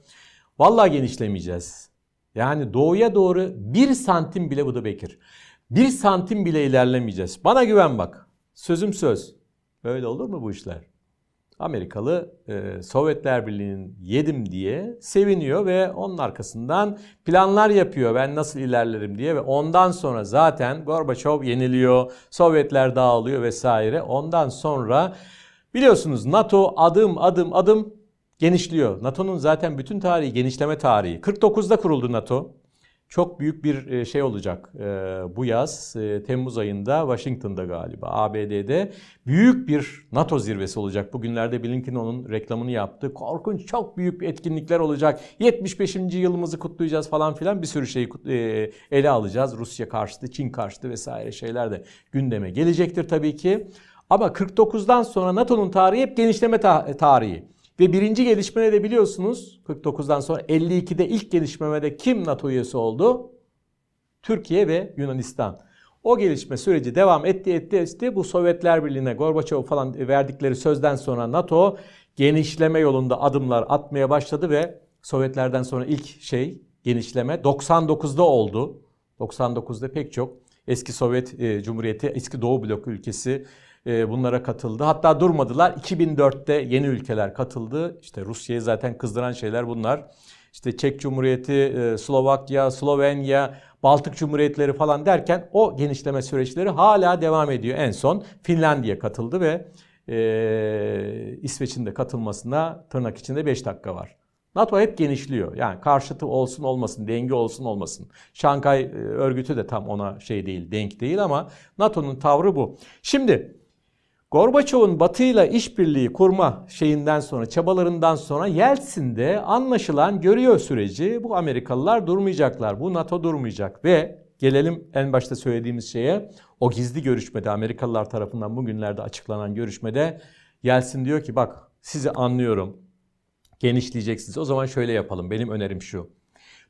Vallahi genişlemeyeceğiz. Yani doğuya doğru bir santim bile bu da Bekir. Bir santim bile ilerlemeyeceğiz. Bana güven bak. Sözüm söz. Böyle olur mu bu işler? Amerikalı e, Sovyetler Birliği'nin yedim diye seviniyor ve onun arkasından planlar yapıyor ben nasıl ilerlerim diye ve ondan sonra zaten Gorbaçov yeniliyor, Sovyetler dağılıyor vesaire. Ondan sonra biliyorsunuz NATO adım adım adım genişliyor. NATO'nun zaten bütün tarihi genişleme tarihi. 49'da kuruldu NATO çok büyük bir e, şey olacak e, bu yaz e, Temmuz ayında Washington'da galiba ABD'de büyük bir NATO zirvesi olacak. Bugünlerde Blinken onun reklamını yaptı. Korkunç çok büyük etkinlikler olacak. 75. yılımızı kutlayacağız falan filan bir sürü şeyi ele alacağız. Rusya karşıtı, Çin karşıtı vesaire şeyler de gündeme gelecektir tabii ki. Ama 49'dan sonra NATO'nun tarihi hep genişleme tarihi. Ve birinci gelişmede de biliyorsunuz 49'dan sonra 52'de ilk gelişmede kim NATO üyesi oldu? Türkiye ve Yunanistan. O gelişme süreci devam etti etti etti. Bu Sovyetler Birliği'ne Gorbaçov falan verdikleri sözden sonra NATO genişleme yolunda adımlar atmaya başladı ve Sovyetlerden sonra ilk şey genişleme 99'da oldu. 99'da pek çok eski Sovyet e, Cumhuriyeti, eski Doğu blok ülkesi bunlara katıldı. Hatta durmadılar. 2004'te yeni ülkeler katıldı. İşte Rusya'yı zaten kızdıran şeyler bunlar. İşte Çek Cumhuriyeti, e, Slovakya, Slovenya, Baltık Cumhuriyetleri falan derken o genişleme süreçleri hala devam ediyor. En son Finlandiya katıldı ve e, İsveç'in de katılmasına tırnak içinde 5 dakika var. NATO hep genişliyor. Yani karşıtı olsun olmasın, denge olsun olmasın. Şankay örgütü de tam ona şey değil, denk değil ama NATO'nun tavrı bu. Şimdi Gorbaçov'un Batı'yla işbirliği kurma şeyinden sonra, çabalarından sonra Yeltsin'de anlaşılan görüyor süreci. Bu Amerikalılar durmayacaklar, bu NATO durmayacak ve gelelim en başta söylediğimiz şeye. O gizli görüşmede Amerikalılar tarafından bugünlerde açıklanan görüşmede Yeltsin diyor ki bak sizi anlıyorum. Genişleyeceksiniz. O zaman şöyle yapalım. Benim önerim şu.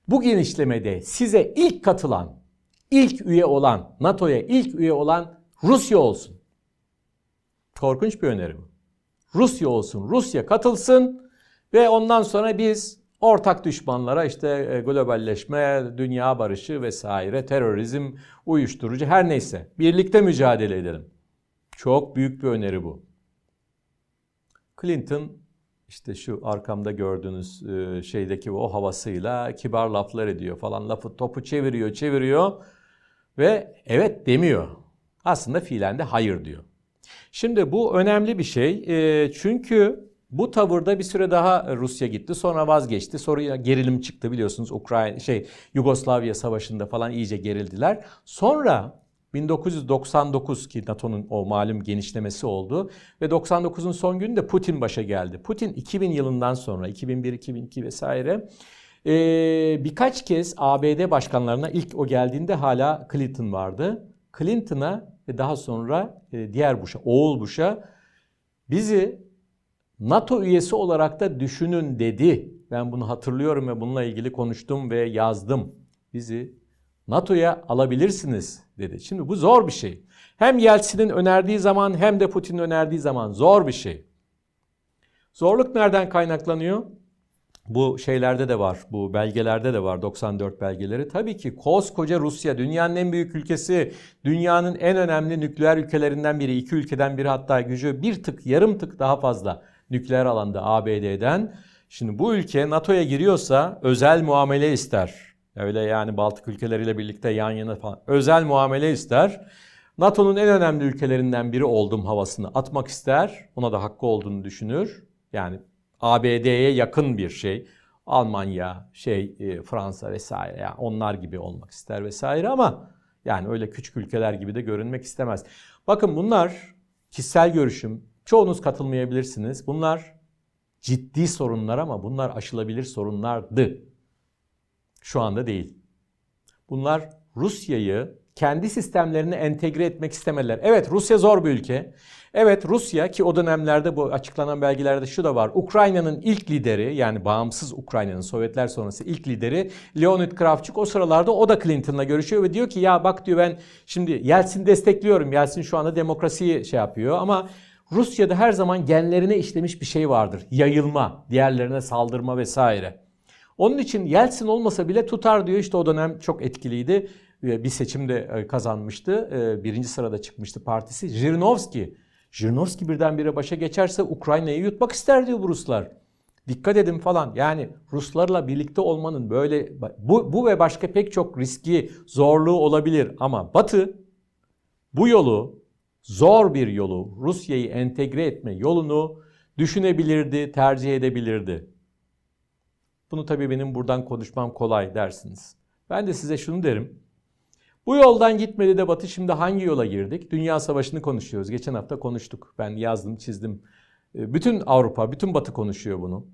Bu genişlemede size ilk katılan, ilk üye olan, NATO'ya ilk üye olan Rusya olsun. Korkunç bir öneri bu. Rusya olsun, Rusya katılsın ve ondan sonra biz ortak düşmanlara işte e, globalleşme, dünya barışı vesaire, terörizm, uyuşturucu her neyse birlikte mücadele edelim. Çok büyük bir öneri bu. Clinton işte şu arkamda gördüğünüz e, şeydeki o havasıyla kibar laflar ediyor falan. Lafı topu çeviriyor, çeviriyor ve evet demiyor. Aslında fiilen de hayır diyor. Şimdi bu önemli bir şey. E, çünkü bu tavırda bir süre daha Rusya gitti. Sonra vazgeçti. Sonra gerilim çıktı biliyorsunuz. Ukrayna şey Yugoslavya Savaşı'nda falan iyice gerildiler. Sonra 1999 ki NATO'nun o malum genişlemesi oldu ve 99'un son gününde Putin başa geldi. Putin 2000 yılından sonra 2001, 2002 vesaire ee, birkaç kez ABD başkanlarına ilk o geldiğinde hala Clinton vardı. Clinton'a ve daha sonra e, diğer Bush'a, oğul Bush'a bizi NATO üyesi olarak da düşünün dedi. Ben bunu hatırlıyorum ve bununla ilgili konuştum ve yazdım. Bizi NATO'ya alabilirsiniz dedi. Şimdi bu zor bir şey. Hem Yeltsin'in önerdiği zaman hem de Putin'in önerdiği zaman zor bir şey. Zorluk nereden kaynaklanıyor? Bu şeylerde de var, bu belgelerde de var 94 belgeleri. Tabii ki koskoca Rusya, dünyanın en büyük ülkesi, dünyanın en önemli nükleer ülkelerinden biri, iki ülkeden biri hatta gücü bir tık, yarım tık daha fazla nükleer alanda ABD'den. Şimdi bu ülke NATO'ya giriyorsa özel muamele ister. Öyle yani Baltık ülkeleriyle birlikte yan yana falan özel muamele ister. NATO'nun en önemli ülkelerinden biri oldum havasını atmak ister. Ona da hakkı olduğunu düşünür. Yani ABD'ye yakın bir şey. Almanya, şey e, Fransa vesaire yani onlar gibi olmak ister vesaire ama yani öyle küçük ülkeler gibi de görünmek istemez. Bakın bunlar kişisel görüşüm. Çoğunuz katılmayabilirsiniz. Bunlar ciddi sorunlar ama bunlar aşılabilir sorunlardı. Şu anda değil. Bunlar Rusya'yı kendi sistemlerine entegre etmek istemediler. Evet Rusya zor bir ülke. Evet Rusya ki o dönemlerde bu açıklanan belgelerde şu da var. Ukrayna'nın ilk lideri yani bağımsız Ukrayna'nın Sovyetler sonrası ilk lideri Leonid Kravchuk o sıralarda o da Clinton'la görüşüyor ve diyor ki ya bak diyor ben şimdi Yeltsin destekliyorum. Yeltsin şu anda demokrasiyi şey yapıyor ama Rusya'da her zaman genlerine işlemiş bir şey vardır. Yayılma, diğerlerine saldırma vesaire. Onun için Yeltsin olmasa bile tutar diyor. İşte o dönem çok etkiliydi. Bir seçimde e, kazanmıştı. E, birinci sırada çıkmıştı partisi. Zhirinovski. Zhirinovski birdenbire başa geçerse Ukrayna'yı yutmak ister diyor bu Ruslar. Dikkat edin falan. Yani Ruslarla birlikte olmanın böyle bu, bu ve başka pek çok riski, zorluğu olabilir. Ama Batı bu yolu, zor bir yolu, Rusya'yı entegre etme yolunu düşünebilirdi, tercih edebilirdi. Bunu tabii benim buradan konuşmam kolay dersiniz. Ben de size şunu derim. Bu yoldan gitmedi de Batı şimdi hangi yola girdik? Dünya Savaşı'nı konuşuyoruz. Geçen hafta konuştuk. Ben yazdım, çizdim. Ee, bütün Avrupa, bütün Batı konuşuyor bunu.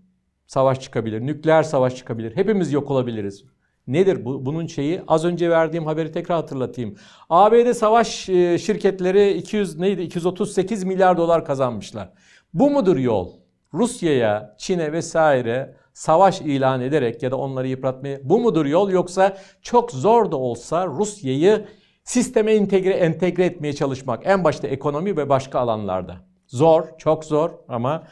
Savaş çıkabilir, nükleer savaş çıkabilir. Hepimiz yok olabiliriz. Nedir bu? Bunun şeyi? Az önce verdiğim haberi tekrar hatırlatayım. ABD savaş e, şirketleri 200 neydi? 238 milyar dolar kazanmışlar. Bu mudur yol? Rusya'ya, Çin'e vesaire savaş ilan ederek ya da onları yıpratmaya bu mudur yol yoksa çok zor da olsa Rusya'yı sisteme entegre, entegre etmeye çalışmak en başta ekonomi ve başka alanlarda. Zor, çok zor ama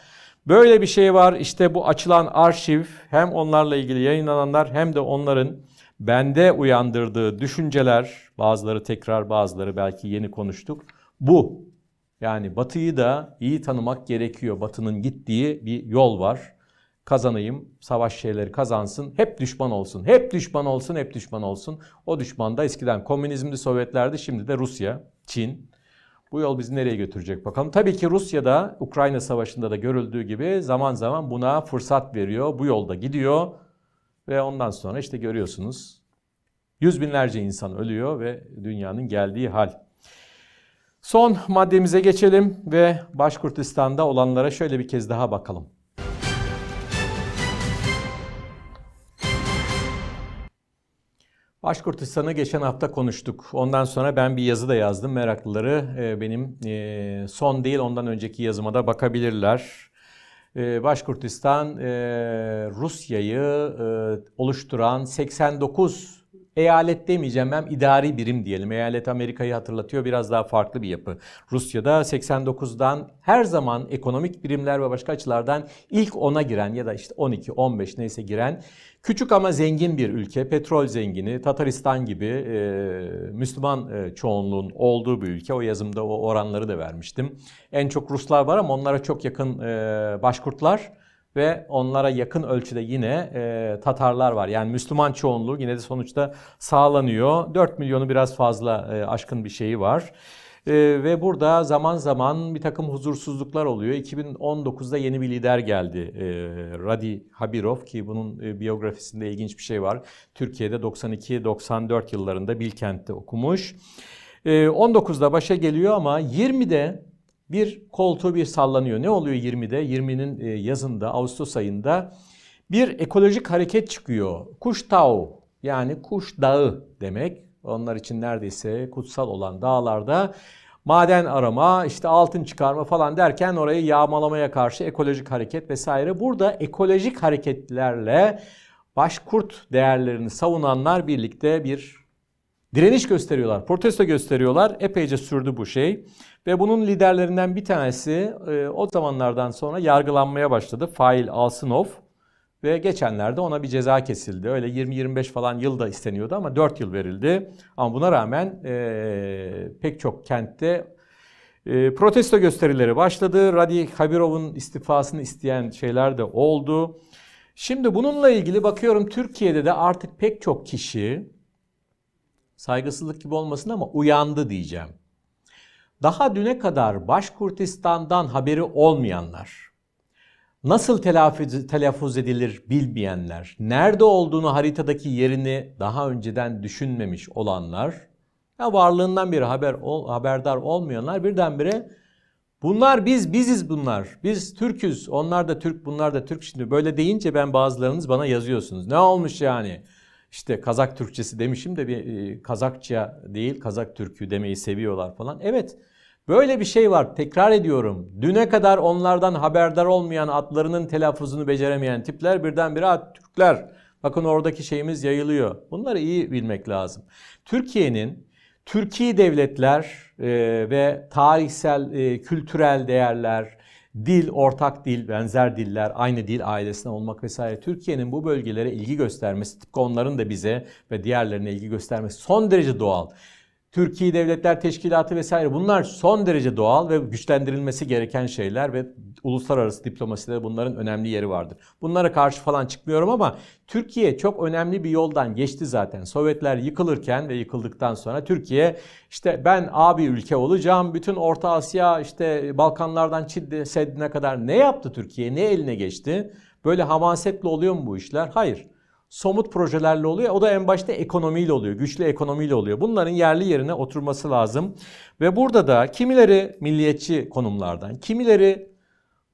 böyle bir şey var. İşte bu açılan arşiv hem onlarla ilgili yayınlananlar hem de onların bende uyandırdığı düşünceler, bazıları tekrar bazıları belki yeni konuştuk. Bu yani Batı'yı da iyi tanımak gerekiyor. Batı'nın gittiği bir yol var kazanayım, savaş şeyleri kazansın, hep düşman olsun, hep düşman olsun, hep düşman olsun. O düşman da eskiden komünizmdi, Sovyetlerdi, şimdi de Rusya, Çin. Bu yol bizi nereye götürecek bakalım. Tabii ki Rusya da Ukrayna Savaşı'nda da görüldüğü gibi zaman zaman buna fırsat veriyor. Bu yolda gidiyor ve ondan sonra işte görüyorsunuz yüz binlerce insan ölüyor ve dünyanın geldiği hal. Son maddemize geçelim ve Başkurtistan'da olanlara şöyle bir kez daha bakalım. Başkurtistan'ı geçen hafta konuştuk. Ondan sonra ben bir yazı da yazdım. Meraklıları e, benim e, son değil ondan önceki yazıma da bakabilirler. E, Başkurtistan Rusya'yı oluşturan 89 eyalet demeyeceğim ben idari birim diyelim. Eyalet Amerika'yı hatırlatıyor biraz daha farklı bir yapı. Rusya'da 89'dan her zaman ekonomik birimler ve başka açılardan ilk 10'a giren ya da işte 12, 15 neyse giren küçük ama zengin bir ülke. Petrol zengini, Tataristan gibi e, Müslüman e, çoğunluğun olduğu bir ülke. O yazımda o oranları da vermiştim. En çok Ruslar var ama onlara çok yakın e, Başkurtlar ve onlara yakın ölçüde yine e, Tatarlar var. Yani Müslüman çoğunluğu yine de sonuçta sağlanıyor. 4 milyonu biraz fazla e, aşkın bir şeyi var. E, ve burada zaman zaman bir takım huzursuzluklar oluyor. 2019'da yeni bir lider geldi. E, Radi Habirov ki bunun e, biyografisinde ilginç bir şey var. Türkiye'de 92-94 yıllarında Bilkent'te okumuş. E, 19'da başa geliyor ama 20'de bir koltuğu bir sallanıyor. Ne oluyor 20'de? 20'nin e, yazında, Ağustos ayında bir ekolojik hareket çıkıyor. Kuş Dağ yani Kuş Dağı demek. Onlar için neredeyse kutsal olan dağlarda maden arama, işte altın çıkarma falan derken orayı yağmalamaya karşı ekolojik hareket vesaire. Burada ekolojik hareketlerle başkurt değerlerini savunanlar birlikte bir direniş gösteriyorlar, protesto gösteriyorlar. Epeyce sürdü bu şey. Ve bunun liderlerinden bir tanesi e, o zamanlardan sonra yargılanmaya başladı. Fail Alsınov. Ve geçenlerde ona bir ceza kesildi. Öyle 20-25 falan yıl da isteniyordu ama 4 yıl verildi. Ama buna rağmen e, pek çok kentte e, protesto gösterileri başladı. Radi Habirov'un istifasını isteyen şeyler de oldu. Şimdi bununla ilgili bakıyorum Türkiye'de de artık pek çok kişi saygısızlık gibi olmasın ama uyandı diyeceğim. Daha düne kadar Başkurtistan'dan haberi olmayanlar, nasıl telaffuz, telaffuz edilir bilmeyenler, nerede olduğunu haritadaki yerini daha önceden düşünmemiş olanlar, ya varlığından bir haber ol, haberdar olmayanlar birdenbire bunlar biz biziz bunlar. Biz Türküz. Onlar da Türk, bunlar da Türk. Şimdi böyle deyince ben bazılarınız bana yazıyorsunuz. Ne olmuş yani? İşte Kazak Türkçesi demişim de bir e, Kazakça değil Kazak Türkü demeyi seviyorlar falan. Evet böyle bir şey var tekrar ediyorum. Düne kadar onlardan haberdar olmayan adlarının telaffuzunu beceremeyen tipler birdenbire Türkler. Bakın oradaki şeyimiz yayılıyor. Bunları iyi bilmek lazım. Türkiye'nin Türkiye devletler e, ve tarihsel, e, kültürel değerler, dil, ortak dil, benzer diller, aynı dil ailesine olmak vesaire Türkiye'nin bu bölgelere ilgi göstermesi, tıpkı onların da bize ve diğerlerine ilgi göstermesi son derece doğal. Türkiye Devletler Teşkilatı vesaire bunlar son derece doğal ve güçlendirilmesi gereken şeyler ve uluslararası diplomaside bunların önemli yeri vardır. Bunlara karşı falan çıkmıyorum ama Türkiye çok önemli bir yoldan geçti zaten. Sovyetler yıkılırken ve yıkıldıktan sonra Türkiye işte ben abi ülke olacağım. Bütün Orta Asya işte Balkanlardan Çin Seddi'ne kadar ne yaptı Türkiye? Ne eline geçti? Böyle hamasetle oluyor mu bu işler? Hayır somut projelerle oluyor. O da en başta ekonomiyle oluyor. Güçlü ekonomiyle oluyor. Bunların yerli yerine oturması lazım. Ve burada da kimileri milliyetçi konumlardan, kimileri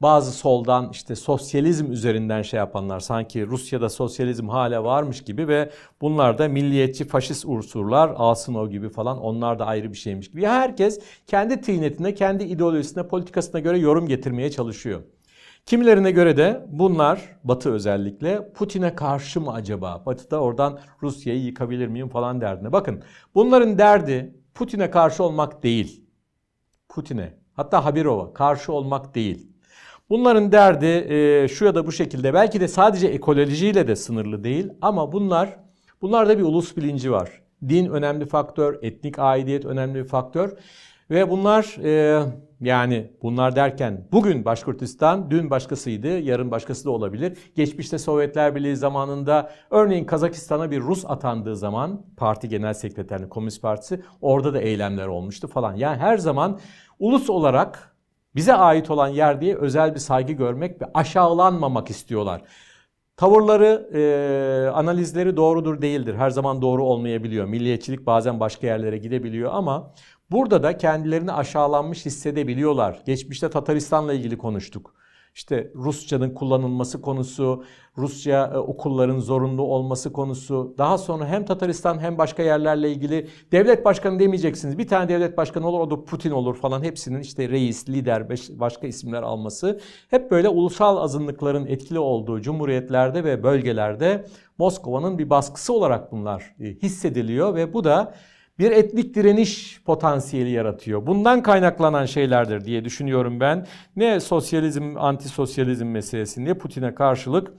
bazı soldan işte sosyalizm üzerinden şey yapanlar sanki Rusya'da sosyalizm hala varmış gibi ve bunlar da milliyetçi faşist unsurlar Asınov gibi falan onlar da ayrı bir şeymiş gibi. Herkes kendi tıynetine, kendi ideolojisine, politikasına göre yorum getirmeye çalışıyor. Kimilerine göre de bunlar Batı özellikle Putin'e karşı mı acaba? Batı da oradan Rusya'yı yıkabilir miyim falan derdine. Bakın bunların derdi Putin'e karşı olmak değil. Putin'e hatta Habirova karşı olmak değil. Bunların derdi e, şu ya da bu şekilde belki de sadece ekolojiyle de sınırlı değil ama bunlar bunlarda bir ulus bilinci var. Din önemli faktör, etnik aidiyet önemli bir faktör ve bunlar e, yani bunlar derken bugün Başkurtistan, dün başkasıydı, yarın başkası da olabilir. Geçmişte Sovyetler Birliği zamanında örneğin Kazakistan'a bir Rus atandığı zaman parti genel sekreterliği Komünist Partisi orada da eylemler olmuştu falan. Yani her zaman ulus olarak bize ait olan yer diye özel bir saygı görmek ve aşağılanmamak istiyorlar. Tavırları, e, analizleri doğrudur değildir. Her zaman doğru olmayabiliyor. Milliyetçilik bazen başka yerlere gidebiliyor ama Burada da kendilerini aşağılanmış hissedebiliyorlar. Geçmişte Tataristan'la ilgili konuştuk. İşte Rusçanın kullanılması konusu, Rusça e, okulların zorunlu olması konusu. Daha sonra hem Tataristan hem başka yerlerle ilgili devlet başkanı demeyeceksiniz. Bir tane devlet başkanı olur o da Putin olur falan. Hepsinin işte reis, lider, başka isimler alması. Hep böyle ulusal azınlıkların etkili olduğu cumhuriyetlerde ve bölgelerde Moskova'nın bir baskısı olarak bunlar e, hissediliyor ve bu da bir etnik direniş potansiyeli yaratıyor. Bundan kaynaklanan şeylerdir diye düşünüyorum ben. Ne sosyalizm, antisosyalizm meselesi ne Putin'e karşılık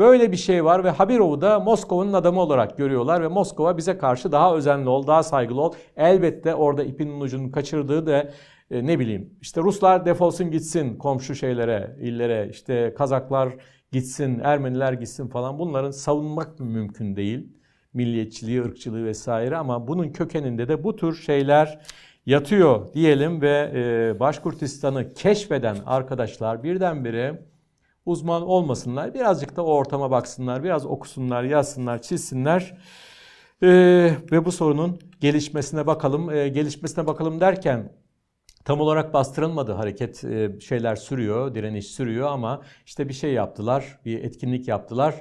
Böyle bir şey var ve Habirov'u da Moskova'nın adamı olarak görüyorlar ve Moskova bize karşı daha özenli ol, daha saygılı ol. Elbette orada ipin ucunu kaçırdığı da e, ne bileyim işte Ruslar defolsun gitsin komşu şeylere, illere, işte Kazaklar gitsin, Ermeniler gitsin falan bunların savunmak mümkün değil milliyetçiliği, ırkçılığı vesaire ama bunun kökeninde de bu tür şeyler yatıyor diyelim ve e, Başkurtistan'ı keşfeden arkadaşlar birdenbire uzman olmasınlar. Birazcık da o ortama baksınlar, biraz okusunlar, yazsınlar, çizsinler. E, ve bu sorunun gelişmesine bakalım. E, gelişmesine bakalım derken tam olarak bastırılmadı hareket e, şeyler sürüyor, direniş sürüyor ama işte bir şey yaptılar, bir etkinlik yaptılar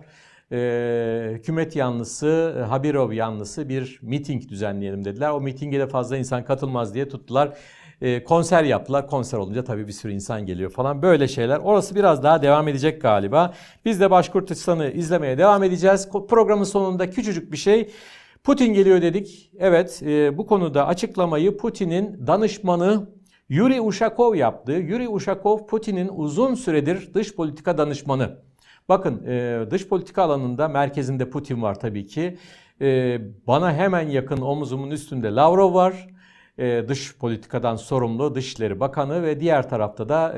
e, hükümet yanlısı, e, Habirov yanlısı bir miting düzenleyelim dediler. O mitinge de fazla insan katılmaz diye tuttular. E, konser yaptılar. Konser olunca tabii bir sürü insan geliyor falan. Böyle şeyler. Orası biraz daha devam edecek galiba. Biz de Başkurtistan'ı izlemeye devam edeceğiz. Programın sonunda küçücük bir şey. Putin geliyor dedik. Evet e, bu konuda açıklamayı Putin'in danışmanı Yuri Ushakov yaptı. Yuri Ushakov Putin'in uzun süredir dış politika danışmanı. Bakın e, dış politika alanında merkezinde Putin var tabii ki. E, bana hemen yakın omuzumun üstünde Lavrov var. E, dış politikadan sorumlu Dışişleri Bakanı ve diğer tarafta da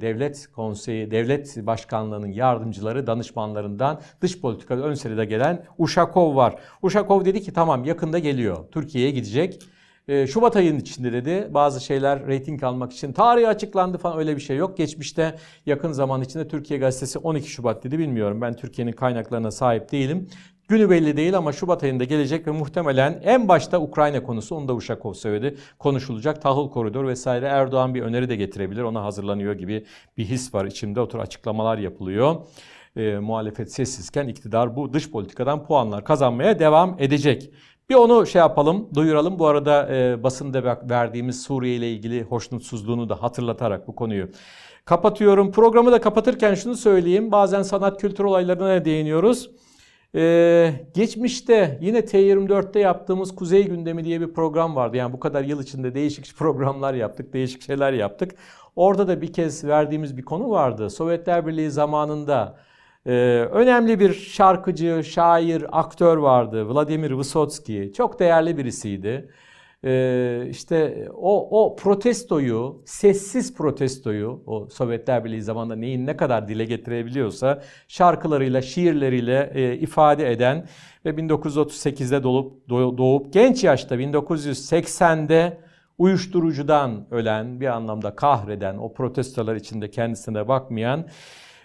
devlet konseyi, devlet başkanlığının yardımcıları, danışmanlarından dış politika ön sırada gelen Uşakov var. Uşakov dedi ki tamam yakında geliyor. Türkiye'ye gidecek. E, Şubat ayının içinde dedi bazı şeyler reyting almak için tarihi açıklandı falan öyle bir şey yok. Geçmişte yakın zaman içinde Türkiye Gazetesi 12 Şubat dedi bilmiyorum. Ben Türkiye'nin kaynaklarına sahip değilim. Günü belli değil ama Şubat ayında gelecek ve muhtemelen en başta Ukrayna konusu onu da Uşakov söyledi. Konuşulacak tahıl koridor vesaire Erdoğan bir öneri de getirebilir. Ona hazırlanıyor gibi bir his var içimde. O tür açıklamalar yapılıyor. E, muhalefet sessizken iktidar bu dış politikadan puanlar kazanmaya devam edecek. Bir onu şey yapalım, duyuralım. Bu arada e, basında verdiğimiz Suriye ile ilgili hoşnutsuzluğunu da hatırlatarak bu konuyu kapatıyorum. Programı da kapatırken şunu söyleyeyim. Bazen sanat kültür olaylarına değiniyoruz. Ee, geçmişte yine T24'te yaptığımız Kuzey Gündemi diye bir program vardı. Yani bu kadar yıl içinde değişik [LAUGHS] programlar yaptık, değişik şeyler yaptık. Orada da bir kez verdiğimiz bir konu vardı. Sovyetler Birliği zamanında ee, önemli bir şarkıcı, şair, aktör vardı. Vladimir Vysotsky. Çok değerli birisiydi. Ee, işte o, o protestoyu, sessiz protestoyu, o Sovyetler Birliği zamanında neyin ne kadar dile getirebiliyorsa şarkılarıyla, şiirleriyle e, ifade eden ve 1938'de doğup, doğup genç yaşta 1980'de uyuşturucudan ölen, bir anlamda kahreden, o protestolar içinde kendisine bakmayan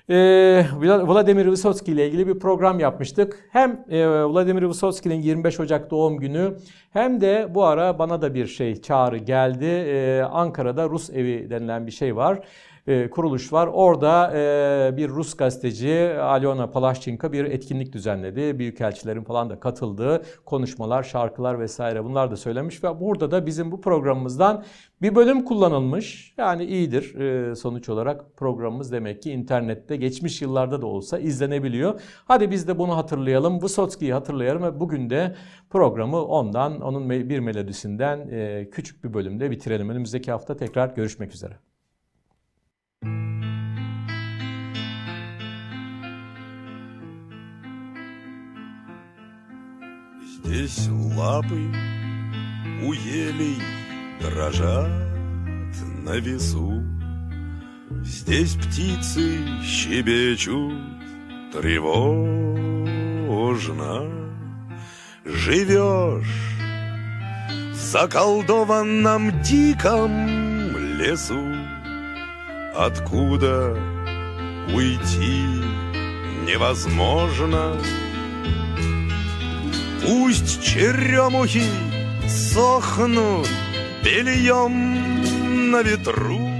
e, Vladimir Vysotsky ile ilgili bir program yapmıştık. Hem e, Vladimir Vysotsky'nin 25 Ocak doğum günü hem de bu ara bana da bir şey çağrı geldi. E, Ankara'da Rus evi denilen bir şey var kuruluş var. Orada e, bir Rus gazeteci Alyona Palaşçinka bir etkinlik düzenledi. Büyükelçilerin falan da katıldığı konuşmalar, şarkılar vesaire bunlar da söylemiş ve burada da bizim bu programımızdan bir bölüm kullanılmış. Yani iyidir e, sonuç olarak programımız demek ki internette geçmiş yıllarda da olsa izlenebiliyor. Hadi biz de bunu hatırlayalım. Vysotski'yi hatırlayalım ve bugün de programı ondan, onun bir melodisinden e, küçük bir bölümde bitirelim. Önümüzdeki hafta tekrar görüşmek üzere. Здесь лапы у елей дрожат на весу. Здесь птицы щебечут тревожно. Живешь в заколдованном диком лесу, Откуда уйти невозможно. Пусть черемухи сохнут Бельем на ветру